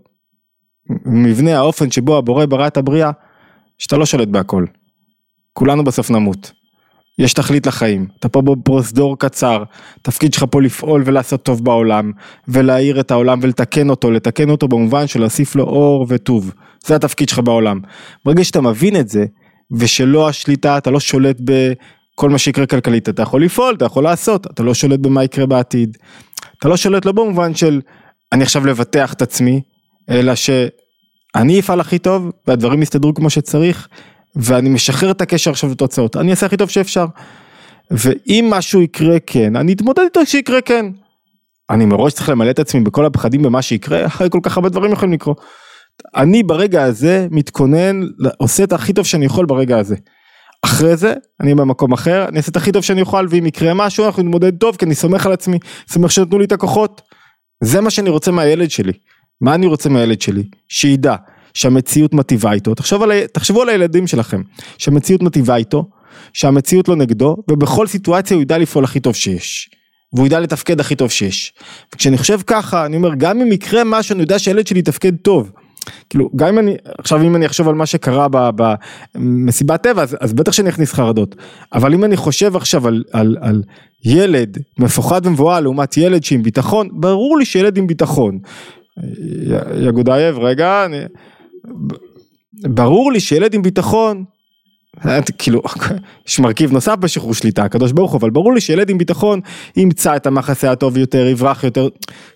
מבנה האופן שבו הבורא ברא את הבריאה, שאתה לא שולט בהכל. כולנו בסוף נמות. יש תכלית לחיים, אתה פה בפרוזדור קצר, תפקיד שלך פה לפעול ולעשות טוב בעולם, ולהאיר את העולם ולתקן אותו, לתקן אותו במובן של להוסיף לו אור וטוב, זה התפקיד שלך בעולם. ברגע שאתה מבין את זה, ושלא השליטה, אתה לא שולט בכל מה שיקרה כלכלית, אתה יכול לפעול, אתה יכול לעשות, אתה לא שולט במה יקרה בעתיד. אתה לא שולט לא במובן של אני עכשיו לבטח את עצמי, אלא שאני אפעל הכי טוב והדברים יסתדרו כמו שצריך, ואני משחרר את הקשר עכשיו לתוצאות, אני אעשה הכי טוב שאפשר. ואם משהו יקרה כן, אני אתמודד איתו שיקרה כן. אני מראש צריך למלא את עצמי בכל הפחדים במה שיקרה, אחרי כל כך הרבה דברים יכולים לקרות. אני ברגע הזה מתכונן, עושה את הכי טוב שאני יכול ברגע הזה. אחרי זה, אני במקום אחר, אני אעשה את הכי טוב שאני יכול, ואם יקרה משהו, אנחנו נתמודד טוב, כי אני סומך על עצמי, סומך שנתנו לי את הכוחות. זה מה שאני רוצה מהילד שלי. מה אני רוצה מהילד שלי? שידע שהמציאות מטיבה איתו, תחשוב על, תחשבו על הילדים שלכם, שהמציאות מטיבה איתו, שהמציאות לא נגדו, ובכל סיטואציה הוא ידע לפעול הכי טוב שיש. והוא ידע לתפקד הכי טוב שיש. וכשאני חושב ככה, אני אומר, גם אם יקרה משהו, אני יודע שהילד שלי יתפקד טוב. כאילו, גם אם אני, עכשיו אם אני אחשוב על מה שקרה במסיבת טבע, אז, אז בטח שאני אכניס חרדות. אבל אם אני חושב עכשיו על, על, על ילד מפוחד ומבוהל לעומת ילד שעם ביטחון, ברור לי שילד עם ביטחון. יגודאייב, רגע, אני... ברור לי שילד עם ביטחון, כאילו, יש מרכיב נוסף בשחרור שליטה, הקדוש ברוך הוא, אבל ברור לי שילד עם ביטחון ימצא את המחסה הטוב יותר, יברח יותר,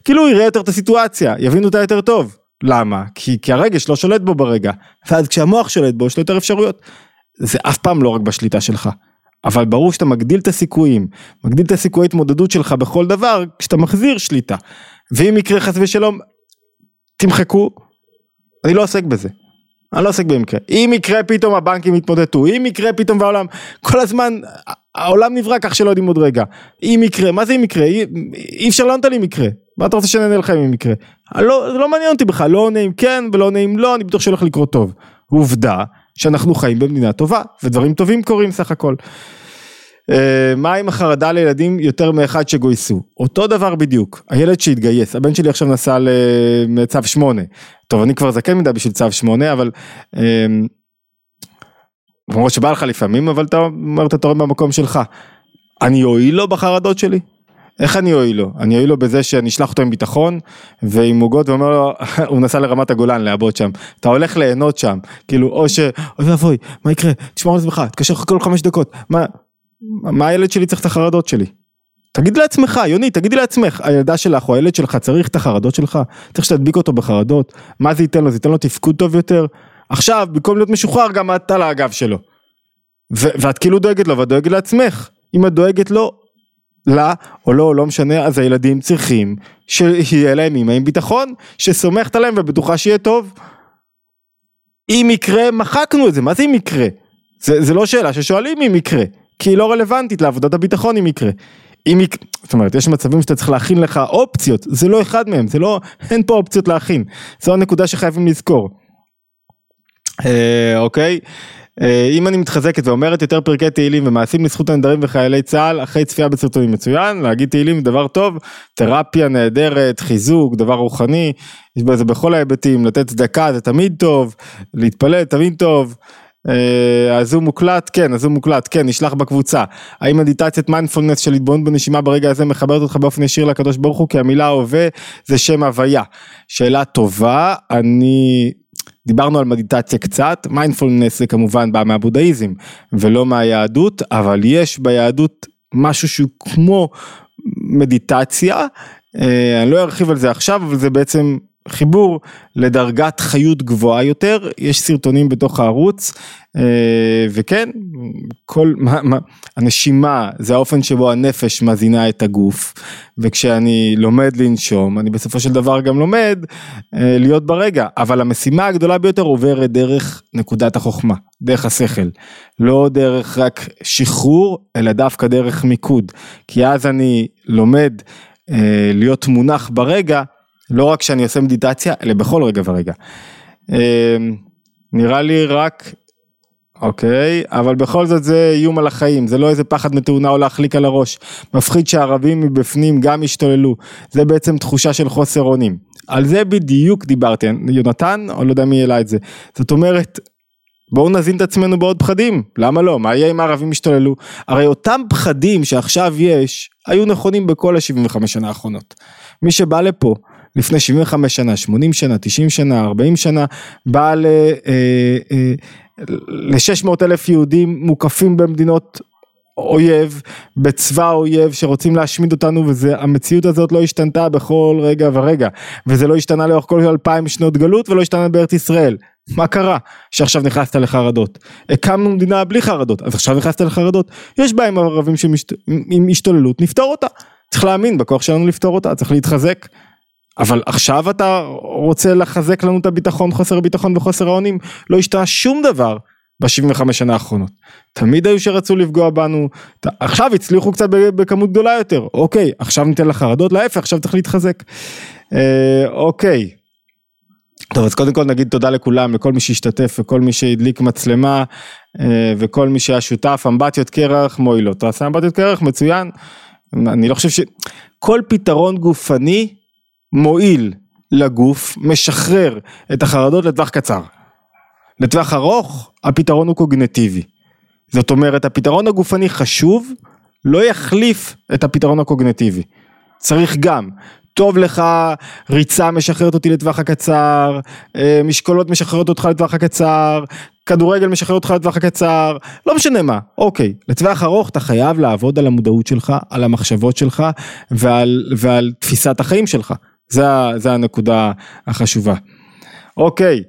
כאילו יראה יותר את הסיטואציה, יבין אותה יותר טוב. למה? כי, כי הרגש לא שולט בו ברגע, ואז כשהמוח שולט בו יש לו יותר אפשרויות. זה אף פעם לא רק בשליטה שלך, אבל ברור שאתה מגדיל את הסיכויים, מגדיל את הסיכויי התמודדות שלך בכל דבר, כשאתה מחזיר שליטה. ואם יקרה חס ושלום, תמחקו, אני לא עוסק בזה. אני לא עוסק במקרה. אם יקרה פתאום הבנקים יתמודדו, אם יקרה פתאום בעולם, כל הזמן העולם נברא כך שלא יודעים עוד רגע. אם יקרה, מה זה אם יקרה? אי, אי אפשר לענות על אם יקרה. מה אתה רוצה שנענה לך אם יקרה? לא, זה לא מעניין אותי בכלל, לא עונה אם כן ולא עונה אם לא, אני בטוח שהולך לקרות טוב. עובדה שאנחנו חיים במדינה טובה, ודברים טובים קורים סך הכל. אה, מה עם החרדה לילדים יותר מאחד שגויסו? אותו דבר בדיוק, הילד שהתגייס, הבן שלי עכשיו נסע לצו 8, טוב אני כבר זקן מדי בשביל צו 8 אבל אמ, למרות שבא לך לפעמים אבל אתה אומר אתה תורם במקום שלך, אני אועיל לו בחרדות שלי? איך אני אועיל לו? אני אועיל לו בזה שאני אשלח אותו עם ביטחון ועם עוגות ואומר לו, הוא נסע לרמת הגולן לעבוד שם, אתה הולך ליהנות שם, כאילו או ש... אוי ואבוי, מה יקרה? תשמור על עצמך, תקשר לך כל חמש דקות, מה... מה הילד שלי צריך את החרדות שלי? תגיד לעצמך, יוני, תגידי לעצמך, הילדה שלך או הילד שלך צריך את החרדות שלך? צריך שתדביק אותו בחרדות? מה זה ייתן לו? זה ייתן לו תפקוד טוב יותר? עכשיו, במקום להיות משוחרר, גם את על הגב שלו. ו- ואת כאילו דואגת לו, ואת דואגת לעצמך. אם את דואגת לו, לה, או לא, לא משנה, אז הילדים צריכים שיהיה להם אימא עם ביטחון, שסומכת עליהם ובטוחה שיהיה טוב. אם יקרה, מחקנו את זה, מה זה אם יקרה? זה, זה לא שאלה ששואלים אם יקרה. כי היא לא רלוונטית לעבודת הביטחון אם יקרה. אם יקרה, זאת אומרת יש מצבים שאתה צריך להכין לך אופציות, זה לא אחד מהם, זה לא, אין פה אופציות להכין, זו הנקודה שחייבים לזכור. אה, אוקיי, אה, אם אני מתחזקת ואומרת יותר פרקי תהילים ומעשים לזכות הנדרים וחיילי צה"ל, אחרי צפייה בסרטונים מצוין, להגיד תהילים דבר טוב, תרפיה נהדרת, חיזוק, דבר רוחני, יש בזה בכל ההיבטים, לתת צדקה זה תמיד טוב, להתפלל תמיד טוב. אה, אז הוא מוקלט, כן, הוא מוקלט, כן, נשלח בקבוצה. האם מדיטציית מיינדפולנס של התבוננות בנשימה ברגע הזה מחברת אותך באופן ישיר לקדוש ברוך הוא, כי המילה הווה זה שם הוויה. שאלה טובה, אני... דיברנו על מדיטציה קצת, מיינדפולנס זה כמובן בא מהבודהיזם ולא מהיהדות, אבל יש ביהדות משהו שהוא כמו מדיטציה, אה, אני לא ארחיב על זה עכשיו, אבל זה בעצם חיבור לדרגת חיות גבוהה יותר, יש סרטונים בתוך הערוץ, אה, וכן, כל, מה, מה, הנשימה זה האופן שבו הנפש מזינה את הגוף, וכשאני לומד לנשום, אני בסופו של דבר גם לומד אה, להיות ברגע, אבל המשימה הגדולה ביותר עוברת דרך נקודת החוכמה, דרך השכל, לא דרך רק שחרור, אלא דווקא דרך מיקוד, כי אז אני לומד אה, להיות מונח ברגע, לא רק שאני עושה מדיטציה, אלא בכל רגע ורגע. אמ, נראה לי רק, אוקיי, אבל בכל זאת זה איום על החיים, זה לא איזה פחד מתאונה או להחליק על הראש. מפחיד שהערבים מבפנים גם ישתוללו, זה בעצם תחושה של חוסר אונים. על זה בדיוק דיברתי, יונתן, או לא יודע מי העלה את זה. זאת אומרת, בואו נזין את עצמנו בעוד פחדים, למה לא? מה יהיה אם הערבים ישתוללו? הרי אותם פחדים שעכשיו יש, היו נכונים בכל ה-75 שנה האחרונות. מי שבא לפה לפני 75 שנה, 80 שנה, 90 שנה, 40 שנה, בא ל-600 אה, אלף יהודים מוקפים במדינות אויב, בצבא אויב שרוצים להשמיד אותנו והמציאות הזאת לא השתנתה בכל רגע ורגע וזה לא השתנה לאורך כל אלפיים שנות גלות ולא השתנה בארץ ישראל. מה קרה שעכשיו נכנסת לחרדות? הקמנו מדינה בלי חרדות אז עכשיו נכנסת לחרדות? יש בעיה עם ערבים עם השתוללות נפתור אותה. צריך להאמין בכוח שלנו לפתור אותה צריך להתחזק. אבל עכשיו אתה רוצה לחזק לנו את הביטחון, חוסר הביטחון וחוסר האונים, לא השתנה שום דבר ב-75 שנה האחרונות. תמיד היו שרצו לפגוע בנו, עכשיו הצליחו קצת בכמות גדולה יותר, אוקיי, עכשיו ניתן לך חרדות, להפך, עכשיו צריך להתחזק. אה, אוקיי. טוב אז קודם כל נגיד תודה לכולם לכל מי שהשתתף וכל מי שהדליק מצלמה אה, וכל מי שהיה שותף אמבטיות קרח מועילות. אתה עושה אמבטיות קרח מצוין. אני לא חושב ש... כל פתרון גופני מועיל לגוף, משחרר את החרדות לטווח קצר. לטווח ארוך הפתרון הוא קוגנטיבי. זאת אומרת הפתרון הגופני חשוב, לא יחליף את הפתרון הקוגנטיבי. צריך גם, טוב לך, ריצה משחררת אותי לטווח הקצר, אה, משקולות משחררות אותך לטווח הקצר, כדורגל משחרר אותך לטווח הקצר, לא משנה מה, אוקיי, לטווח ארוך אתה חייב לעבוד על המודעות שלך, על המחשבות שלך ועל, ועל תפיסת החיים שלך. זה, זה הנקודה החשובה. אוקיי,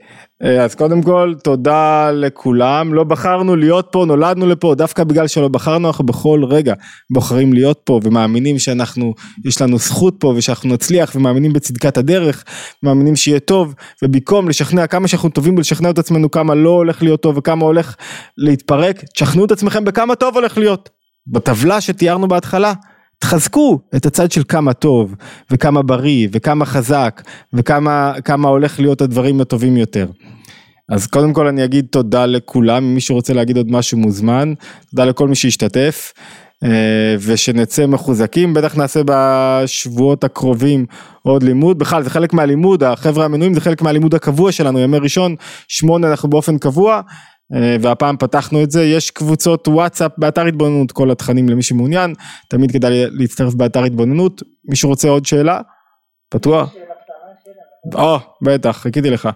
אה, אז קודם כל תודה לכולם, לא בחרנו להיות פה, נולדנו לפה, דווקא בגלל שלא בחרנו, אנחנו בכל רגע בוחרים להיות פה ומאמינים שאנחנו, יש לנו זכות פה ושאנחנו נצליח ומאמינים בצדקת הדרך, מאמינים שיהיה טוב, ובמקום לשכנע כמה שאנחנו טובים בלשכנע את עצמנו כמה לא הולך להיות טוב וכמה הולך להתפרק, תשכנעו את עצמכם בכמה טוב הולך להיות. בטבלה שתיארנו בהתחלה, תחזקו את הצד של כמה טוב וכמה בריא וכמה חזק וכמה הולך להיות הדברים הטובים יותר. אז קודם כל אני אגיד תודה לכולם, אם מישהו רוצה להגיד עוד משהו מוזמן, תודה לכל מי שהשתתף אה, ושנצא מחוזקים, בטח נעשה בשבועות הקרובים עוד לימוד, בכלל זה חלק מהלימוד, החבר'ה המנויים זה חלק מהלימוד הקבוע שלנו, ימי ראשון, שמונה אנחנו באופן קבוע, והפעם פתחנו את זה, יש קבוצות וואטסאפ באתר התבוננות, כל התכנים למי שמעוניין, תמיד כדאי להצטרף באתר התבוננות, מישהו רוצה עוד שאלה? פתוח? או, בטח, חיכיתי לך.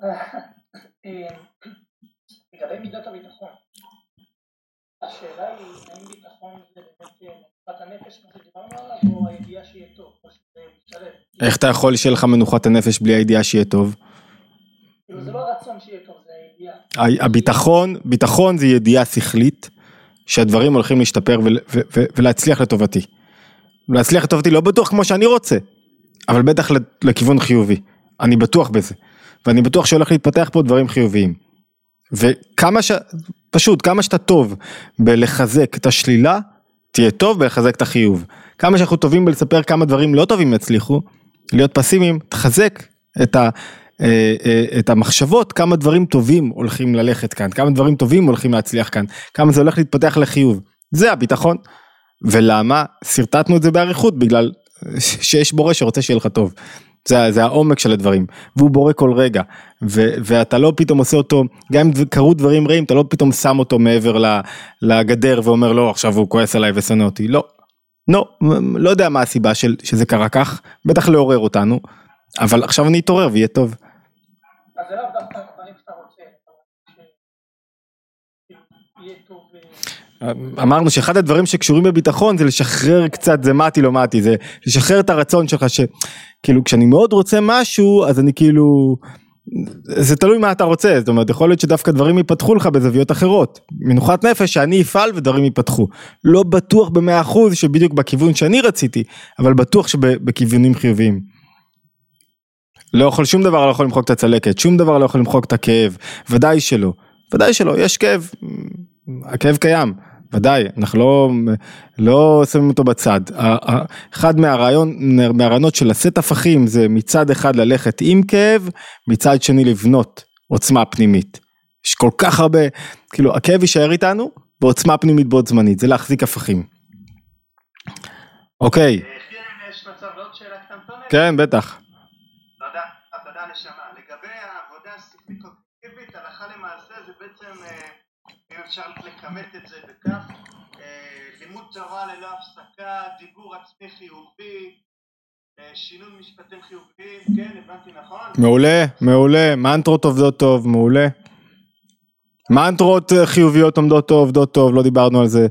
לגבי מידת הביטחון, השאלה היא האם ביטחון זה באמת מנוחת הנפש כמו שדיברנו עליו או הידיעה שיהיה טוב, או שזה משלב. איך אתה יכול שיהיה לך מנוחת הנפש בלי הידיעה שיהיה טוב? כאילו זה לא הרצון שיהיה. הביטחון, ביטחון זה ידיעה שכלית שהדברים הולכים להשתפר ולהצליח לטובתי. להצליח לטובתי לא בטוח כמו שאני רוצה, אבל בטח לכיוון חיובי, אני בטוח בזה. ואני בטוח שהולך להתפתח פה דברים חיוביים. וכמה ש... פשוט, כמה שאתה טוב בלחזק את השלילה, תהיה טוב בלחזק את החיוב. כמה שאנחנו טובים בלספר כמה דברים לא טובים יצליחו, להיות פסימיים, תחזק את, ה... אה, אה, את המחשבות כמה דברים טובים הולכים ללכת כאן, כמה דברים טובים הולכים להצליח כאן, כמה זה הולך להתפתח לחיוב. זה הביטחון. ולמה? שרטטנו את זה באריכות בגלל שיש בורא שרוצה שיהיה לך טוב. זה, זה העומק של הדברים, והוא בורא כל רגע, ו, ואתה לא פתאום עושה אותו, גם אם קרו דברים רעים, אתה לא פתאום שם אותו מעבר לגדר ואומר לא עכשיו הוא כועס עליי ושונא אותי, לא, לא, לא יודע מה הסיבה של, שזה קרה כך, בטח לעורר אותנו, אבל עכשיו אני אתעורר ויהיה טוב. אז זה לאו דווקא דברים שאתה רוצה, יהיה טוב. אמרנו שאחד הדברים שקשורים בביטחון זה לשחרר קצת זה מתי לא מתי זה לשחרר את הרצון שלך שכאילו כשאני מאוד רוצה משהו אז אני כאילו זה תלוי מה אתה רוצה. זאת אומרת יכול להיות שדווקא דברים ייפתחו לך בזוויות אחרות. מנוחת נפש שאני אפעל ודברים ייפתחו. לא בטוח במאה אחוז שבדיוק בכיוון שאני רציתי אבל בטוח שבכיוונים חיוביים. לא יכול שום דבר לא יכול למחוק את הצלקת שום דבר לא יכול למחוק את הכאב. ודאי שלא. ודאי שלא יש כאב. הכאב קיים ודאי, אנחנו לא, לא שמים אותו בצד. אחד מהרעיון, מהרעיונות של לשאת הפכים זה מצד אחד ללכת עם כאב, מצד שני לבנות עוצמה פנימית. יש כל כך הרבה, כאילו הכאב יישאר איתנו, ועוצמה פנימית בעוד זמנית, זה להחזיק הפכים. אוקיי. כן, בטח. תודה, תודה נשמה. לגבי העבודה השכלית קוגניטיבית, הלכה למעשה זה בעצם אה, אם אפשר לכמת את זה בכך, אה, לימוד תורה ללא הפסקה, דיבור עצמי חיובי, אה, שינוי משפטים חיוביים, כן, הבנתי נכון? מעולה, מעולה, מנטרות עובדות טוב, מעולה. מנטרות אה, חיוביות עומדות טוב, עובדות טוב, לא דיברנו על זה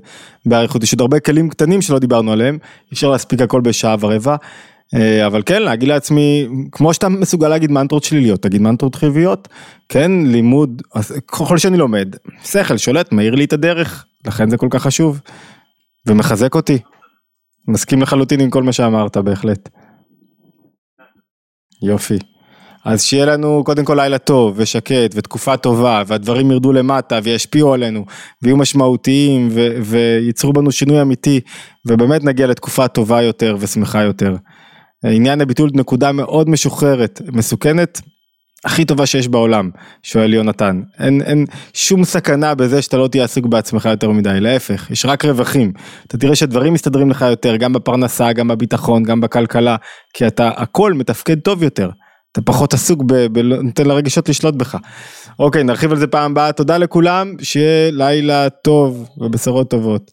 באריכות, יש עוד הרבה כלים קטנים שלא דיברנו עליהם, אפשר להספיק הכל בשעה ורבע. אה, אבל כן להגיד לעצמי כמו שאתה מסוגל להגיד מנטרות שליליות תגיד מנטרות חיוביות כן לימוד ככל שאני לומד שכל שולט מאיר לי את הדרך לכן זה כל כך חשוב ומחזק אותי מסכים לחלוטין עם כל מה שאמרת בהחלט. יופי. אז שיהיה לנו קודם כל לילה טוב ושקט ותקופה טובה והדברים ירדו למטה וישפיעו עלינו ויהיו משמעותיים ו- וייצרו בנו שינוי אמיתי ובאמת נגיע לתקופה טובה יותר ושמחה יותר. עניין הביטול נקודה מאוד משוחררת, מסוכנת, הכי טובה שיש בעולם, שואל יונתן. אין, אין שום סכנה בזה שאתה לא תהיה עסוק בעצמך יותר מדי, להפך, יש רק רווחים. אתה תראה שדברים מסתדרים לך יותר, גם בפרנסה, גם בביטחון, גם בכלכלה, כי אתה, הכל מתפקד טוב יותר. אתה פחות עסוק, ב, ב, נותן לרגשות לשלוט בך. אוקיי, נרחיב על זה פעם הבאה, תודה לכולם, שיהיה לילה טוב ובשורות טובות.